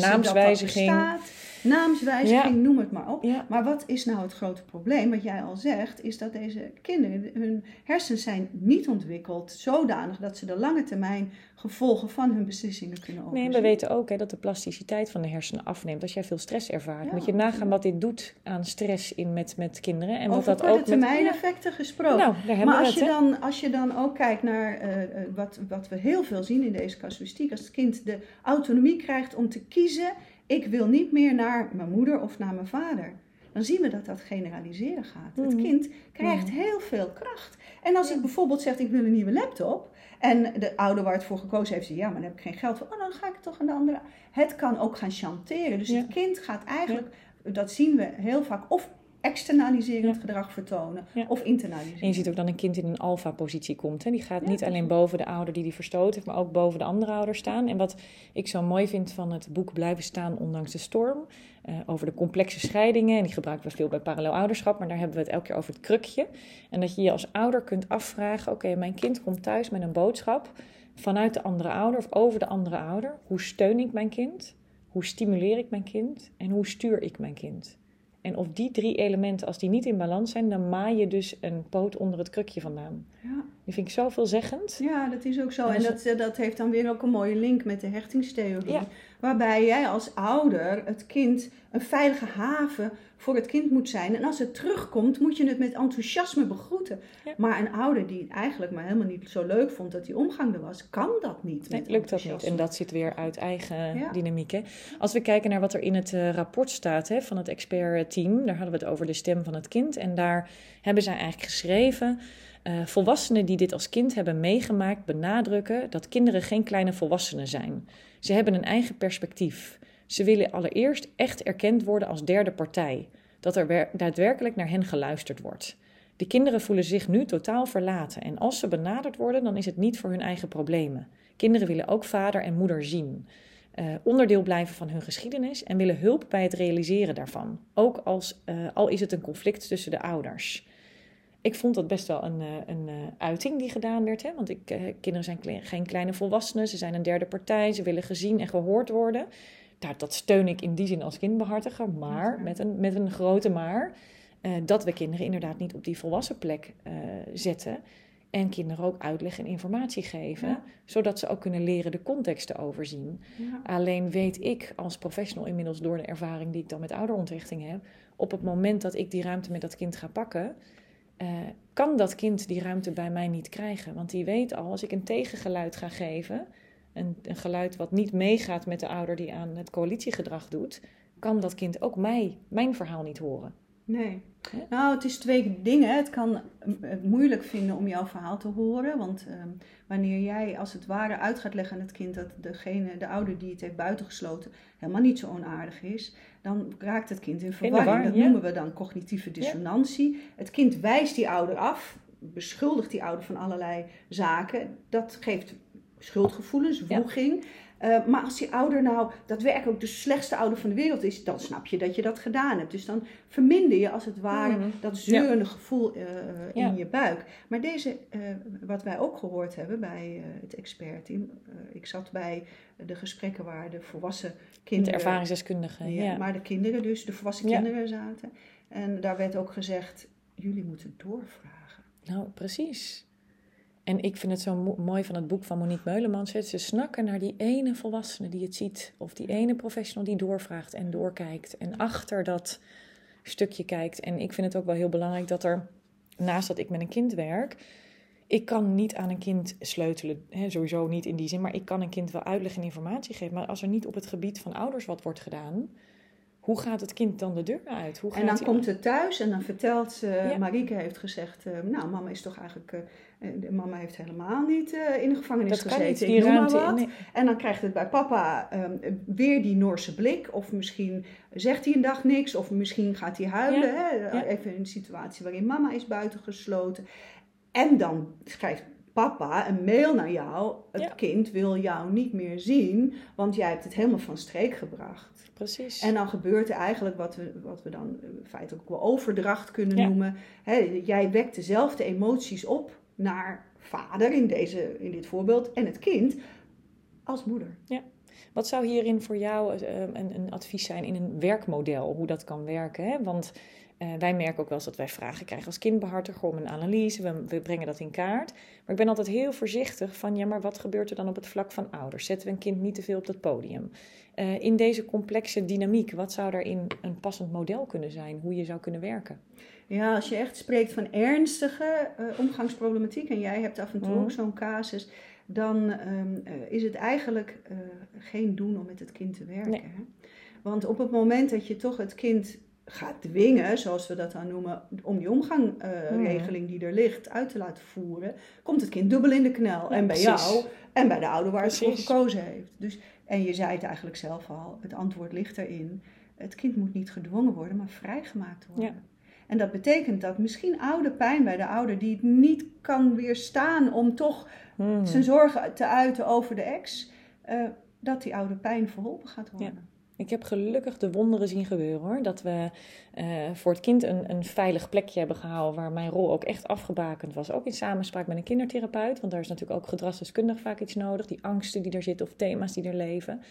naamswijziging. noem het maar op. Ja. Maar wat is nou het grote probleem? Wat jij al zegt, is dat deze kinderen, hun hersens zijn niet ontwikkeld zodanig dat ze de lange termijn gevolgen van hun beslissingen kunnen overzien. Nee, we weten ook hè, dat de plasticiteit van de hersenen afneemt als jij veel stress ervaart. Ja, Moet je nagaan wat dit doet aan stress in met, met kinderen. En wat Over dat korte ook met... termijn Ja. effecten gesproken. Nou, daar hebben maar als je, dan, als je dan ook kijkt naar eh, eh, wat, wat we heel veel zien in deze casuïstiek, als het kind de autonomie krijgt om te kiezen, ik wil niet meer naar mijn moeder of naar mijn vader. Dan zien we dat dat generaliseren gaat. Het Mhm. kind krijgt heel veel kracht. En als Ja. ik bijvoorbeeld zeg, ik wil een nieuwe laptop. En de ouder waar het voor gekozen heeft, zegt, ja, maar dan heb ik geen geld voor. Oh, dan ga ik toch aan de andere. Het kan ook gaan chanteren. Dus Ja. het kind gaat eigenlijk, dat zien we heel vaak, of externaliserend Ja. gedrag vertonen, Ja. of internaliseren. En je ziet ook dat een kind in een alfa-positie komt. Hè. Die gaat Ja, niet alleen boven de ouder die die verstoot heeft, maar ook boven de andere ouder staan. En wat ik zo mooi vind van het boek Blijven staan ondanks de storm, eh, over de complexe scheidingen, en die gebruiken we veel bij parallel ouderschap, maar daar hebben we het elke keer over het krukje. En dat je je als ouder kunt afvragen, oké, mijn kind komt thuis met een boodschap vanuit de andere ouder of over de andere ouder. Hoe steun ik mijn kind? Hoe stimuleer ik mijn kind? En hoe stuur ik mijn kind? En of die drie elementen, als die niet in balans zijn, dan maai je dus een poot onder het krukje vandaan. Ja. Die vind ik zo veelzeggend. Ja, dat is ook zo. En zo- dat, eh, dat heeft dan weer ook een mooie link met de hechtingstheorie. Ja. Waarbij jij als ouder het kind een veilige haven voor het kind moet zijn. En als het terugkomt, moet je het met enthousiasme begroeten. Ja. Maar een ouder die het eigenlijk maar helemaal niet zo leuk vond dat die omgang er was, kan dat niet. Nee, lukt dat niet. En dat zit weer uit eigen Ja. dynamiek. Hè? Als we kijken naar wat er in het eh, rapport staat hè, van het expertteam, daar hadden we het over de stem van het kind. En daar hebben zij eigenlijk geschreven. Eh, volwassenen die dit als kind hebben meegemaakt benadrukken dat kinderen geen kleine volwassenen zijn. Ze hebben een eigen perspectief. Ze willen allereerst echt erkend worden als derde partij. Dat er wer- daadwerkelijk naar hen geluisterd wordt. De kinderen voelen zich nu totaal verlaten en als ze benaderd worden, dan is het niet voor hun eigen problemen. Kinderen willen ook vader en moeder zien, uh, onderdeel blijven van hun geschiedenis en willen hulp bij het realiseren daarvan, ook als, uh, al is het een conflict tussen de ouders. Ik vond dat best wel een, uh, een uiting die gedaan werd, hè? want ik, kinderen zijn kle geen kleine volwassenen, ze zijn een derde partij, ze willen gezien en gehoord worden. Daar, dat steun ik in die zin als kindbehartiger, maar met een, met een grote maar. Uh, dat we kinderen inderdaad niet op die volwassen plek uh, zetten. En kinderen ook uitleg en informatie geven, ja. zodat ze ook kunnen leren de context te overzien. Ja. Alleen weet ik als professional inmiddels door de ervaring die ik dan met ouderontrichting heb, op het moment dat ik die ruimte met dat kind ga pakken, uh, kan dat kind die ruimte bij mij niet krijgen. Want die weet al, als ik een tegengeluid ga geven, een, een geluid wat niet meegaat met de ouder die aan het coalitiegedrag doet, kan dat kind ook mij, mijn verhaal niet horen. Nee. Nou, het is twee dingen. Het kan het moeilijk vinden om jouw verhaal te horen. Want um, wanneer jij als het ware uit gaat leggen aan het kind dat degene, de ouder die het heeft buitengesloten, helemaal niet zo onaardig is, dan raakt het kind in verwarring. War, dat noemen we dan cognitieve dissonantie. Het kind wijst die ouder af, beschuldigt die ouder van allerlei zaken. Dat geeft schuldgevoelens, wroeging. Ja. Uh, maar als die ouder nou daadwerkelijk ook de slechtste ouder van de wereld is, dan snap je dat je dat gedaan hebt. Dus dan verminder je als het ware mm. dat zeurende ja. gevoel uh, ja. in je buik. Maar deze, uh, wat wij ook gehoord hebben bij het expertteam, ik zat bij de gesprekken waar de volwassen kinderen. De ervaringsdeskundigen, ja, ja. Maar de kinderen, dus de volwassen kinderen zaten. En daar werd ook gezegd: jullie moeten doorvragen. Nou, precies. En ik vind het zo mo mooi van het boek van Monique Meulemans. Ze snakken naar die ene volwassene die het ziet. Of die ene professional die doorvraagt en doorkijkt. En achter dat stukje kijkt. En ik vind het ook wel heel belangrijk dat er, naast dat ik met een kind werk... Ik kan niet aan een kind sleutelen, hè, sowieso niet in die zin. Maar ik kan een kind wel uitleg en informatie geven. Maar als er niet op het gebied van ouders wat wordt gedaan hoe gaat het kind dan de deur uit? Hoe gaat en dan komt het thuis en dan vertelt ze, ja. Marieke heeft gezegd, uh, nou mama is toch eigenlijk, uh, mama heeft helemaal niet uh, in de gevangenis dat gezeten, kan niet, die ruimte, wat. Nee. En dan krijgt het bij papa um, weer die Noorse blik, of misschien zegt hij een dag niks, of misschien gaat hij huilen, ja. Hè? Ja. even in een situatie waarin mama is buitengesloten. En dan schrijft papa een mail naar jou. Het ja. kind wil jou niet meer zien, want jij hebt het helemaal van streek gebracht. Precies. En dan gebeurt er eigenlijk wat we, wat we dan feitelijk ook wel overdracht kunnen ja. noemen. He, jij wekt dezelfde emoties op naar vader in, deze, in dit voorbeeld en het kind als moeder. Ja. Wat zou hierin voor jou uh, een, een, advies zijn in een werkmodel, hoe dat kan werken? Hè? Want uh, wij merken ook wel eens dat wij vragen krijgen als kindbehartiger om een analyse. We, we, brengen dat in kaart. Maar ik ben altijd heel voorzichtig van, ja, maar wat gebeurt er dan op het vlak van ouders? Zetten we een kind niet te veel op dat podium? Uh, in deze complexe dynamiek, wat zou daarin een passend model kunnen zijn? Hoe je zou kunnen werken? Ja, als je echt spreekt van ernstige uh, omgangsproblematiek en jij hebt af en toe mm. ook zo'n casus, dan um, uh, is het eigenlijk geen doen om met het kind te werken. Nee. Want op het moment dat je toch het kind gaat dwingen, zoals we dat dan noemen, om die omgangregeling uh, die er ligt uit te laten voeren, komt het kind dubbel in de knel. Ja, en bij precies. jou en bij de ouder waar precies. het voor gekozen heeft. Dus, en je zei het eigenlijk zelf al, het antwoord ligt erin. Het kind moet niet gedwongen worden, maar vrijgemaakt worden. Ja. En dat betekent dat misschien oude pijn bij de ouder die het niet kan weerstaan om toch hmm. zijn zorgen te uiten over de ex, uh, dat die oude pijn verholpen gaat worden. Ja. Ik heb gelukkig de wonderen zien gebeuren hoor. Dat we uh, voor het kind een, een veilig plekje hebben gehaald waar mijn rol ook echt afgebakend was. Ook in samenspraak met een kindertherapeut. Want daar is natuurlijk ook gedragsdeskundig vaak iets nodig. Die angsten die er zitten of thema's die er leven.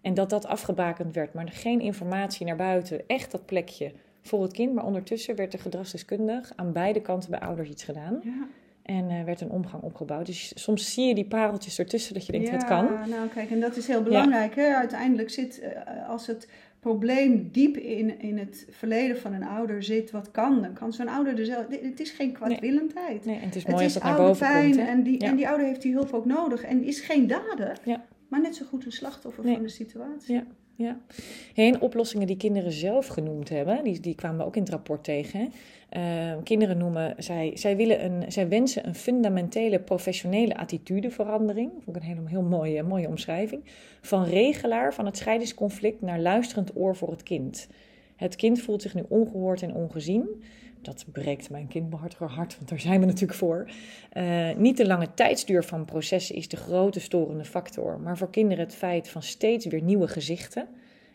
En dat dat afgebakend werd. Maar geen informatie naar buiten. Echt dat plekje voor het kind. Maar ondertussen werd er gedragsdeskundig aan beide kanten bij ouders iets gedaan. Ja. En uh, werd een omgang opgebouwd. Dus soms zie je die pareltjes ertussen dat je denkt, ja, het kan. nou kijk, en dat is heel belangrijk. Ja. Hè? Uiteindelijk zit, uh, als het probleem diep in, in het verleden van een ouder zit, wat kan, dan kan zo'n ouder er zelf... Het is geen kwaadwillendheid. Nee, nee en het is mooi het als dat naar boven pijn komt. Hè? En, die, ja. en die ouder heeft die hulp ook nodig. En is geen dader, ja. maar net zo goed een slachtoffer nee. van de situatie. Ja. Ja. Heen oplossingen die kinderen zelf genoemd hebben, die, die kwamen we ook in het rapport tegen. Uh, kinderen noemen, zij, zij, willen een, zij wensen een fundamentele professionele attitudeverandering. Vond ik een hele, heel mooie, mooie omschrijving. Van regelaar van het scheidingsconflict naar luisterend oor voor het kind. Het kind voelt zich nu ongehoord en ongezien. Dat breekt mijn kindbehartiger hart, want daar zijn we natuurlijk voor. Uh, niet de lange tijdsduur van processen is de grote storende factor, maar voor kinderen het feit van steeds weer nieuwe gezichten.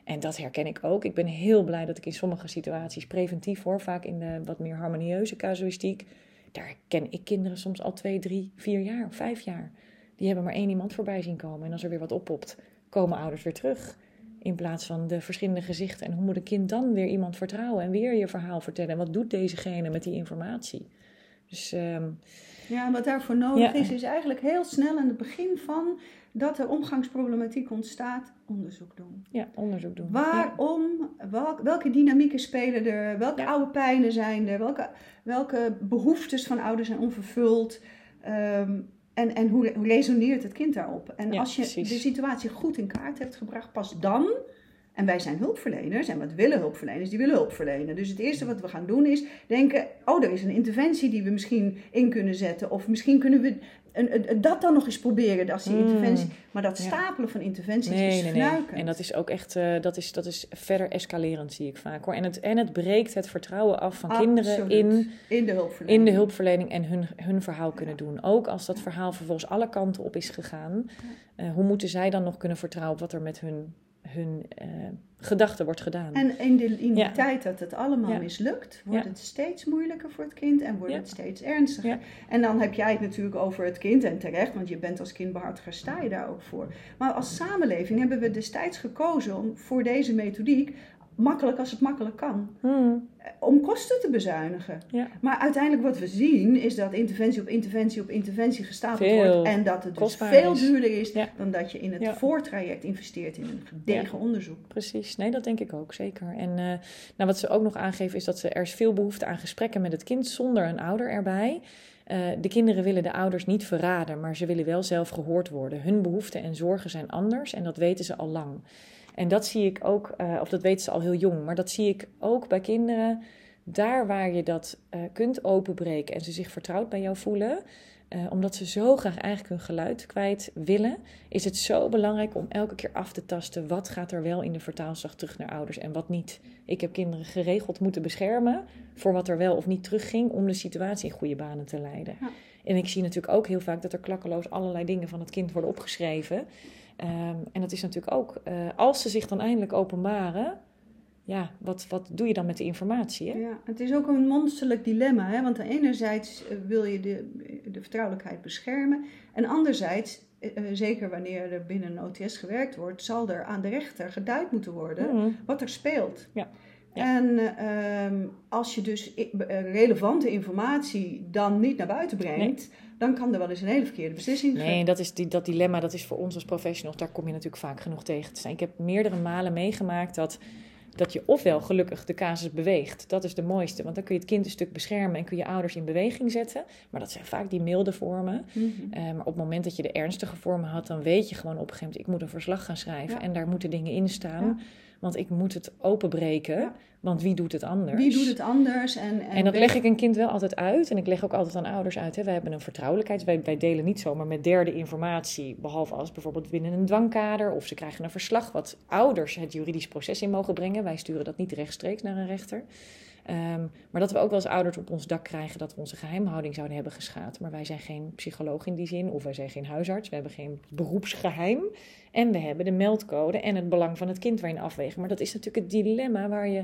En dat herken ik ook. Ik ben heel blij dat ik in sommige situaties preventief hoor, vaak in de wat meer harmonieuze casuïstiek. Daar ken ik kinderen soms al twee, drie, vier jaar, vijf jaar. Die hebben maar één iemand voorbij zien komen. En als er weer wat oppopt, komen ouders weer terug. In plaats van de verschillende gezichten. En hoe moet een kind dan weer iemand vertrouwen en weer je verhaal vertellen? En wat doet dezegene met die informatie? Dus, um, ja, wat daarvoor nodig is, is eigenlijk heel snel aan het begin van dat er omgangsproblematiek ontstaat, onderzoek doen. Ja, onderzoek doen. Waarom, welke dynamieken spelen er, welke oude pijnen zijn er, welke, welke behoeftes van ouders zijn onvervuld. Um, en, en hoe, hoe resoneert het kind daarop? En als je de situatie goed in kaart hebt gebracht, pas dan. En wij zijn hulpverleners en wat willen hulpverleners? Die willen hulp verlenen. Dus het eerste wat we gaan doen is denken: oh, er is een interventie die we misschien in kunnen zetten. Of misschien kunnen we en, dat dan nog eens proberen, is die mm. interventie. Maar dat stapelen van interventies nee, is nee, nee. En dat is ook echt, uh, dat, is, dat is verder escalerend, zie ik vaak hoor. En het, en het breekt het vertrouwen af van kinderen in, in, de hulpverlening. in de hulpverlening en hun, hun verhaal kunnen doen. Ook als dat verhaal vervolgens alle kanten op is gegaan. Uh, hoe moeten zij dan nog kunnen vertrouwen op wat er met hun hun uh, gedachten wordt gedaan. En in de, in die tijd dat het allemaal mislukt, wordt het steeds moeilijker voor het kind en wordt het steeds ernstiger. En dan heb jij het natuurlijk over het kind en terecht, want je bent als kindbehartiger, sta je daar ook voor. Maar als samenleving hebben we destijds gekozen om voor deze methodiek makkelijk als het makkelijk kan. Hmm. Om kosten te bezuinigen. Ja. Maar uiteindelijk wat we zien is dat interventie op interventie op interventie gestapeld wordt. En dat het dus veel duurder is dan dat je in het voortraject investeert in een gedegen onderzoek. Precies, nee dat denk ik ook zeker. En uh, nou, wat ze ook nog aangeven is dat ze, er is veel behoefte aan gesprekken met het kind zonder een ouder erbij. Uh, de kinderen willen de ouders niet verraden, maar ze willen wel zelf gehoord worden. Hun behoeften en zorgen zijn anders en dat weten ze al lang. En dat zie ik ook, uh, of dat weten ze al heel jong, maar dat zie ik ook bij kinderen. Daar waar je dat uh, kunt openbreken en ze zich vertrouwd bij jou voelen, uh, omdat ze zo graag eigenlijk hun geluid kwijt willen, is het zo belangrijk om elke keer af te tasten wat gaat er wel in de vertaalslag terug naar ouders en wat niet. Ik heb kinderen geregeld moeten beschermen voor wat er wel of niet terugging om de situatie in goede banen te leiden. Ja. En ik zie natuurlijk ook heel vaak dat er klakkeloos allerlei dingen van het kind worden opgeschreven. Ehm, en dat is natuurlijk ook, uh, als ze zich dan eindelijk openbaren, ja, wat, wat doe je dan met de informatie? Hè? Ja, het is ook een monsterlijk dilemma, hè? want enerzijds eh, wil je de, de vertrouwelijkheid beschermen en anderzijds, uh, zeker wanneer er binnen een OTS gewerkt wordt, zal er aan de rechter geduid moeten worden mhm. wat er speelt. Ja. En uh, als je dus relevante informatie dan niet naar buiten brengt, dan kan er wel eens een hele verkeerde beslissing zijn. Nee, dat, is die, dat dilemma, dat is voor ons als professionals, daar kom je natuurlijk vaak genoeg tegen te zijn. Ik heb meerdere malen meegemaakt dat, dat je ofwel gelukkig de casus beweegt. Dat is de mooiste, want dan kun je het kind een stuk beschermen en kun je ouders in beweging zetten. Maar dat zijn vaak die milde vormen. Mhm. Eh, maar op het moment dat je de ernstige vormen had, dan weet je gewoon op een gegeven moment, ik moet een verslag gaan schrijven en daar moeten dingen in staan. Want ik moet het openbreken. Want wie doet het anders? Wie doet het anders? En, en, en dat leg ik een kind wel altijd uit. En ik leg ook altijd aan ouders uit. Hè. Wij hebben een vertrouwelijkheid. Wij, wij delen niet zomaar met derde informatie. Behalve als bijvoorbeeld binnen een dwangkader. Of ze krijgen een verslag wat ouders het juridisch proces in mogen brengen. Wij sturen dat niet rechtstreeks naar een rechter. Ehm, maar dat we ook wel als ouders op ons dak krijgen dat we onze geheimhouding zouden hebben geschaad. Maar wij zijn geen psycholoog in die zin, of wij zijn geen huisarts, we hebben geen beroepsgeheim. En we hebben de meldcode en het belang van het kind waarin afwegen. Maar dat is natuurlijk het dilemma waar je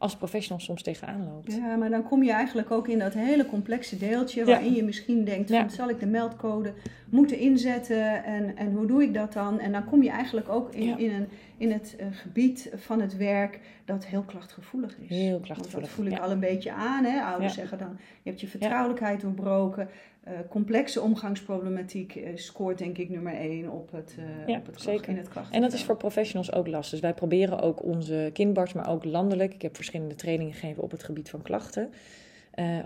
als professional soms tegenaan loopt. Ja, maar dan kom je eigenlijk ook in dat hele complexe deeltje waarin je misschien denkt, van, zal ik de meldcode moeten inzetten en, en hoe doe ik dat dan? En dan kom je eigenlijk ook in, in, een, in het uh, gebied van het werk dat heel klachtgevoelig is. Heel klachtgevoelig. Want dat voel ik al een beetje aan. Hè? Ouders zeggen dan, je hebt je vertrouwelijkheid doorbroken. Uh, complexe omgangsproblematiek uh, scoort denk ik nummer één op het, uh, op het zeker. in het klachten. En dat is voor professionals ook lastig. Dus wij proberen ook onze kindbarts, maar ook landelijk. Ik heb verschillende trainingen gegeven op het gebied van klachten.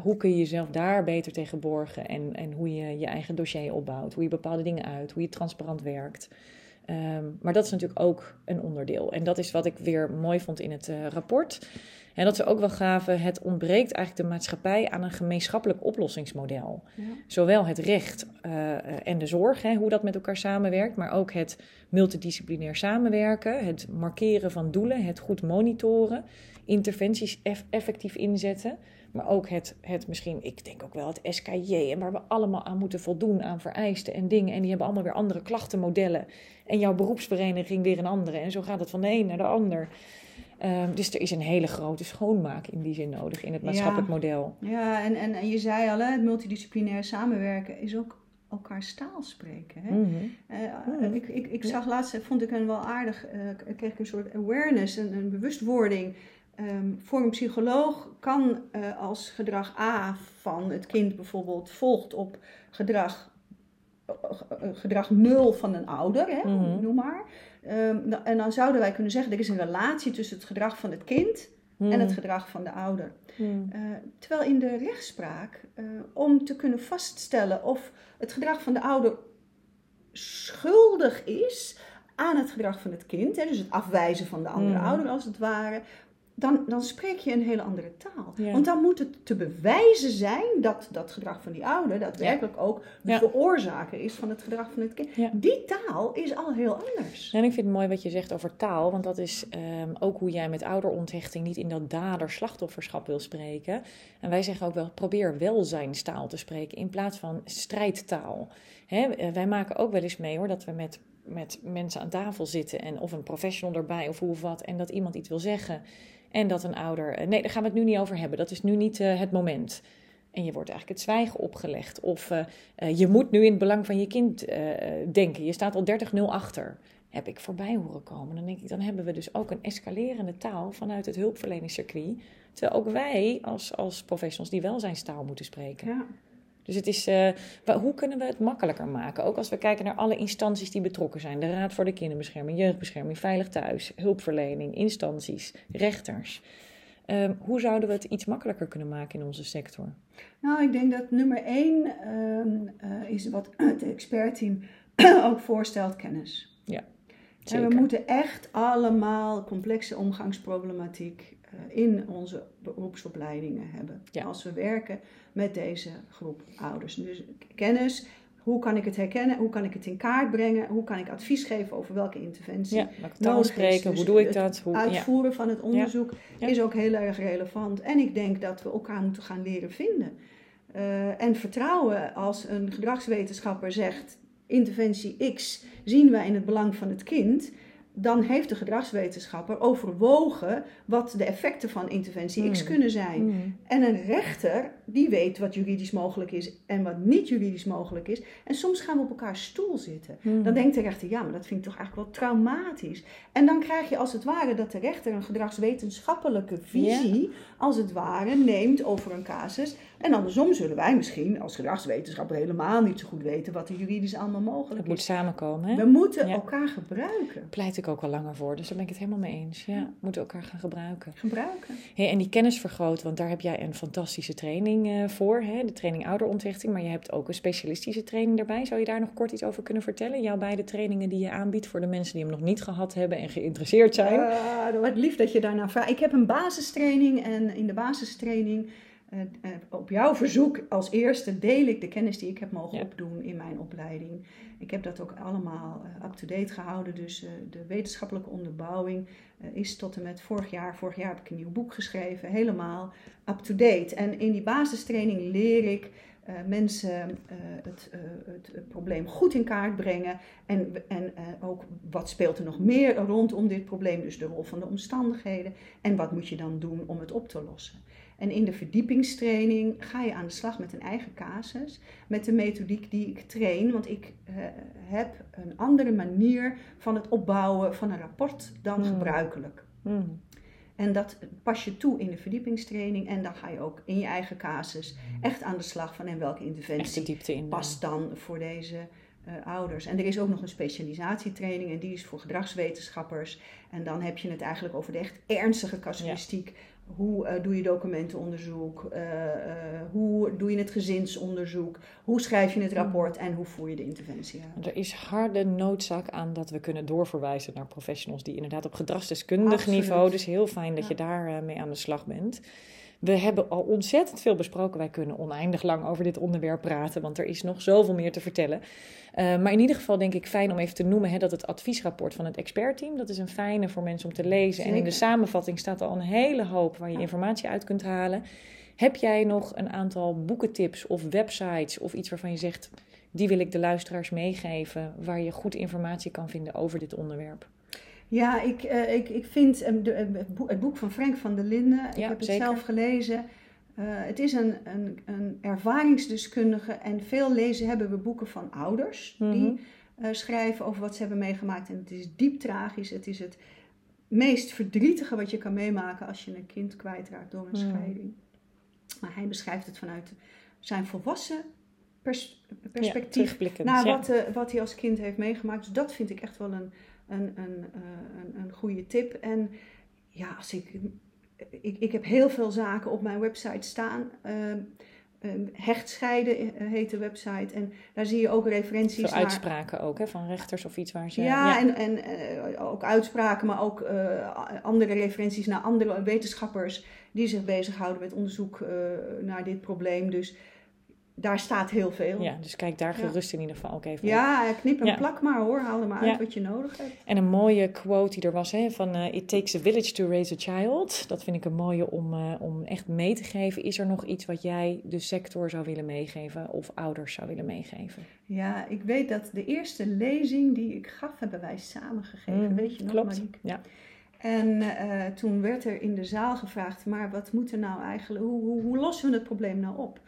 hoe kun je jezelf daar beter tegen borgen en, en hoe je je eigen dossier opbouwt, hoe je bepaalde dingen uit, hoe je transparant werkt. Um, maar dat is natuurlijk ook een onderdeel. En dat is wat ik weer mooi vond in het rapport. En dat ze ook wel gaven, het ontbreekt eigenlijk de maatschappij aan een gemeenschappelijk oplossingsmodel. Ja. Zowel het recht uh, en de zorg, hè, hoe dat met elkaar samenwerkt, maar ook het multidisciplinair samenwerken, het markeren van doelen, het goed monitoren, interventies effectief inzetten. Maar ook het, het misschien, ik denk ook wel het SKJ. En waar we allemaal aan moeten voldoen aan vereisten en dingen. En die hebben allemaal weer andere klachtenmodellen. En jouw beroepsvereniging weer een andere. En zo gaat het van de een naar de ander. Ehm, dus er is een hele grote schoonmaak in die zin nodig in het maatschappelijk model. Ja, en, en, en je zei al, hè, het multidisciplinair samenwerken is ook elkaar taal spreken. Hè? Mhm. Eh, ik, ik, ik zag laatst, vond ik een wel aardig, uh, kreeg ik een soort awareness, een, een bewustwording. Um, voor een psycholoog kan uh, als gedrag A van het kind bijvoorbeeld volgt op gedrag, gedrag 0 van een ouder, hè, mhm. noem maar. Um, en dan zouden wij kunnen zeggen, er is een relatie tussen het gedrag van het kind en het gedrag van de ouder. terwijl in de rechtspraak, om te kunnen vaststellen of het gedrag van de ouder schuldig is aan het gedrag van het kind, hè, dus het afwijzen van de andere mm. ouder als het ware, dan, dan spreek je een hele andere taal. Want dan moet het te bewijzen zijn dat dat gedrag van die ouder daadwerkelijk ook de ja. veroorzaker is van het gedrag van het kind. Die taal is al heel anders. En ik vind het mooi wat je zegt over taal, want dat is ehm, ook hoe jij met ouderonthechting niet in dat dader-slachtofferschap wil spreken. En wij zeggen ook wel, probeer welzijnstaal te spreken in plaats van strijdtaal. Hè, wij maken ook wel eens mee hoor, dat we met met mensen aan tafel zitten en of een professional erbij of hoe of wat en dat iemand iets wil zeggen en dat een ouder, eh, nee, daar gaan we het nu niet over hebben. Dat is nu niet uh, het moment. En je wordt eigenlijk het zwijgen opgelegd. Of uh, je moet nu in het belang van je kind denken. Je staat al 30-0 achter. Heb ik voorbij horen komen. Dan denk ik, dan hebben we dus ook een escalerende taal vanuit het hulpverleningscircuit. Terwijl ook wij als, als professionals die welzijnstaal moeten spreken. Ja. Dus het is, uh, hoe kunnen we het makkelijker maken? Ook als we kijken naar alle instanties die betrokken zijn. De Raad voor de Kinderbescherming, Jeugdbescherming, Veilig Thuis, hulpverlening, instanties, rechters. Uh, hoe zouden we het iets makkelijker kunnen maken in onze sector? Nou, ik denk dat nummer één uh, is wat het expertteam [clears throat] ook voorstelt, kennis. Ja, zeker. En we moeten echt allemaal complexe omgangsproblematiek eh, in onze beroepsopleidingen hebben. Als we werken met deze groep ouders. Dus kennis, hoe kan ik het herkennen? Hoe kan ik het in kaart brengen? Hoe kan ik advies geven over welke interventie ja, taal spreken, hoe dus doe ik dat? Hoe, uitvoeren van het onderzoek is ook heel erg relevant. En ik denk dat we elkaar moeten gaan leren vinden. Uh, en vertrouwen als een gedragswetenschapper zegt: interventie X zien wij in het belang van het kind dan heeft de gedragswetenschapper overwogen wat de effecten van interventie X hmm. kunnen zijn. Hmm. En een rechter, die weet wat juridisch mogelijk is en wat niet juridisch mogelijk is. En soms gaan we op elkaar stoel zitten. Hmm. Dan denkt de rechter, ja, maar dat vind ik toch eigenlijk wel traumatisch. En dan krijg je als het ware dat de rechter een gedragswetenschappelijke visie, als het ware, neemt over een casus. En andersom zullen wij misschien als gedragswetenschapper helemaal niet zo goed weten wat er juridisch allemaal mogelijk is. Het moet samenkomen. Hè? We moeten elkaar gebruiken. Pleit ik ook al langer voor, dus daar ben ik het helemaal mee eens. Ja, we moeten elkaar gaan gebruiken. Gebruiken. Hey, en die kennis vergroten, want daar heb jij een fantastische training uh, voor, hè? de training ouderonthechting. Maar je hebt ook een specialistische training daarbij. Zou je daar nog kort iets over kunnen vertellen? Jouw beide trainingen die je aanbiedt voor de mensen die hem nog niet gehad hebben en geïnteresseerd zijn. Uh, wat lief dat je daarna vraagt. Ik heb een basistraining en in de basistraining op jouw verzoek als eerste deel ik de kennis die ik heb mogen opdoen in mijn opleiding. Ik heb dat ook allemaal uh, up-to-date gehouden. Dus de wetenschappelijke onderbouwing is tot en met vorig jaar. Vorig jaar heb ik een nieuw boek geschreven, helemaal up-to-date. En in die basistraining leer ik mensen het, het, probleem goed in kaart brengen. En, en ook wat speelt er nog meer rondom dit probleem. Dus de rol van de omstandigheden. En wat moet je dan doen om het op te lossen. En in de verdiepingstraining ga je aan de slag met een eigen casus, met de methodiek die ik train, want ik uh, heb een andere manier van het opbouwen van een rapport dan hmm. gebruikelijk. Hmm. En dat pas je toe in de verdiepingstraining en dan ga je ook in je eigen casus echt aan de slag van en welke interventie in, past dan voor deze uh, ouders. En er is ook nog een specialisatietraining en die is voor gedragswetenschappers. En dan heb je het eigenlijk over de echt ernstige casuïstiek. Hoe uh, doe je documentenonderzoek? Uh, hoe doe je het gezinsonderzoek? Hoe schrijf je het rapport en hoe voer je de interventie uit? Er is harde noodzaak aan dat we kunnen doorverwijzen naar professionals die inderdaad op gedragsdeskundig niveau. Dus heel fijn dat je daar mee aan de slag bent. We hebben al ontzettend veel besproken. Wij kunnen oneindig lang over dit onderwerp praten, want er is nog zoveel meer te vertellen. Uh, maar in ieder geval denk ik fijn om even te noemen hè, dat het adviesrapport van het expertteam, dat is een fijne voor mensen om te lezen. En in de samenvatting staat al een hele hoop waar je informatie uit kunt halen. Heb jij nog een aantal boekentips of websites of iets waarvan je zegt, die wil ik de luisteraars meegeven, waar je goed informatie kan vinden over dit onderwerp? Ja, ik, uh, ik, ik vind het boek van Frank van der Linden, ik heb het zelf gelezen. Uh, het is een, een, een ervaringsdeskundige en veel lezen hebben we boeken van ouders die mhm. uh, schrijven over wat ze hebben meegemaakt. En het is diep tragisch. Het is het meest verdrietige wat je kan meemaken als je een kind kwijtraakt door een mhm. scheiding. Maar hij beschrijft het vanuit zijn volwassen pers perspectief ja, naar wat, uh, wat hij als kind heeft meegemaakt. Dus dat vind ik echt wel een, een, een, een, een goede tip. En ja, als ik ik, ik heb heel veel zaken op mijn website staan. Uh, hechtscheiden eh, heet de website. En daar zie je ook referenties Veel uitspraken ook, hè, van rechters of iets waar ze... Ja, en, en uh, ook uitspraken, maar ook uh, andere referenties naar andere wetenschappers... die zich bezighouden met onderzoek naar dit probleem. Dus daar staat heel veel. Ja, dus kijk daar gerust in ieder geval ook even Ja, knip en plak maar hoor. Haal er maar uit wat je nodig hebt. En een mooie quote die er was hè, van... Uh, It takes a village to raise a child. Dat vind ik een mooie om, uh, om echt mee te geven. Is er nog iets wat jij de sector zou willen meegeven... of ouders zou willen meegeven? Ja, ik weet dat de eerste lezing die ik gaf... hebben wij samen gegeven. Mm, weet je nog, klopt. Ja. En uh, toen werd er in de zaal gevraagd... maar wat moet er nou eigenlijk... hoe, hoe, hoe lossen we het probleem nou op...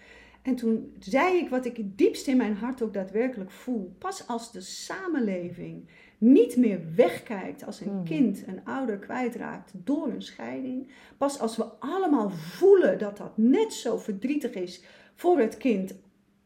En toen zei ik wat ik het diepst in mijn hart ook daadwerkelijk voel. Pas als de samenleving niet meer wegkijkt als een hmm. kind een ouder kwijtraakt door een scheiding. Pas als we allemaal voelen dat dat net zo verdrietig is voor het kind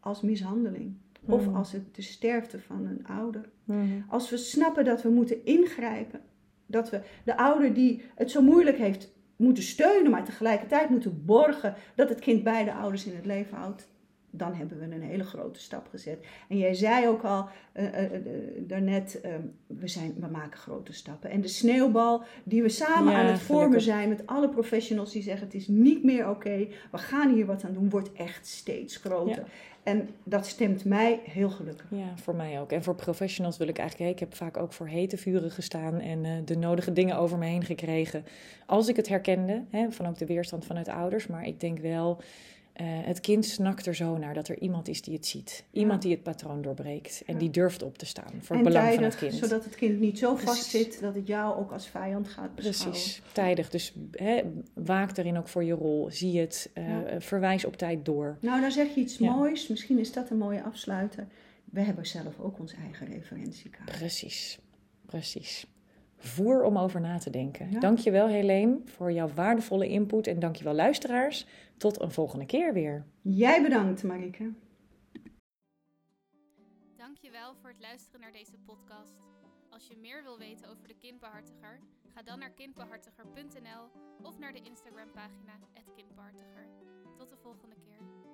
als mishandeling. Of hmm. als het de sterfte van een ouder. Hmm. Als we snappen dat we moeten ingrijpen. Dat we de ouder die het zo moeilijk heeft moeten steunen, maar tegelijkertijd moeten borgen dat het kind beide ouders in het leven houdt dan hebben we een hele grote stap gezet. En jij zei ook al uh, uh, daarnet, uh, we, zijn, we maken grote stappen. En de sneeuwbal die we samen aan het vormen zijn met alle professionals die zeggen het is niet meer oké, we gaan hier wat aan doen, wordt echt steeds groter. En dat stemt mij heel gelukkig. Ja, voor mij ook. En voor professionals wil ik eigenlijk, ik heb vaak ook voor hete vuren gestaan en de nodige dingen over me heen gekregen. Als ik het herkende, hè, van ook de weerstand vanuit ouders, maar ik denk wel uh, het kind snakt er zo naar dat er iemand is die het ziet. Iemand die het patroon doorbreekt en die durft op te staan voor het belang van het kind. Zodat het kind niet zo vast zit dat het jou ook als vijand gaat beschouwen. Precies, tijdig. Dus he, waak daarin ook voor je rol. Zie het, uh, verwijs op tijd door. Nou, dan zeg je iets moois. Misschien is dat een mooie afsluiter. We hebben zelf ook ons eigen referentiekaart. Precies, precies voer om over na te denken. Ja. Dankjewel Helene voor jouw waardevolle input en dankjewel luisteraars. Tot een volgende keer weer. Jij bedankt Marike. Dankjewel voor het luisteren naar deze podcast. Als je meer wil weten over de kindbehartiger, ga dan naar kindbehartiger.nl of naar de Instagram pagina @kindbehartiger. Tot de volgende keer.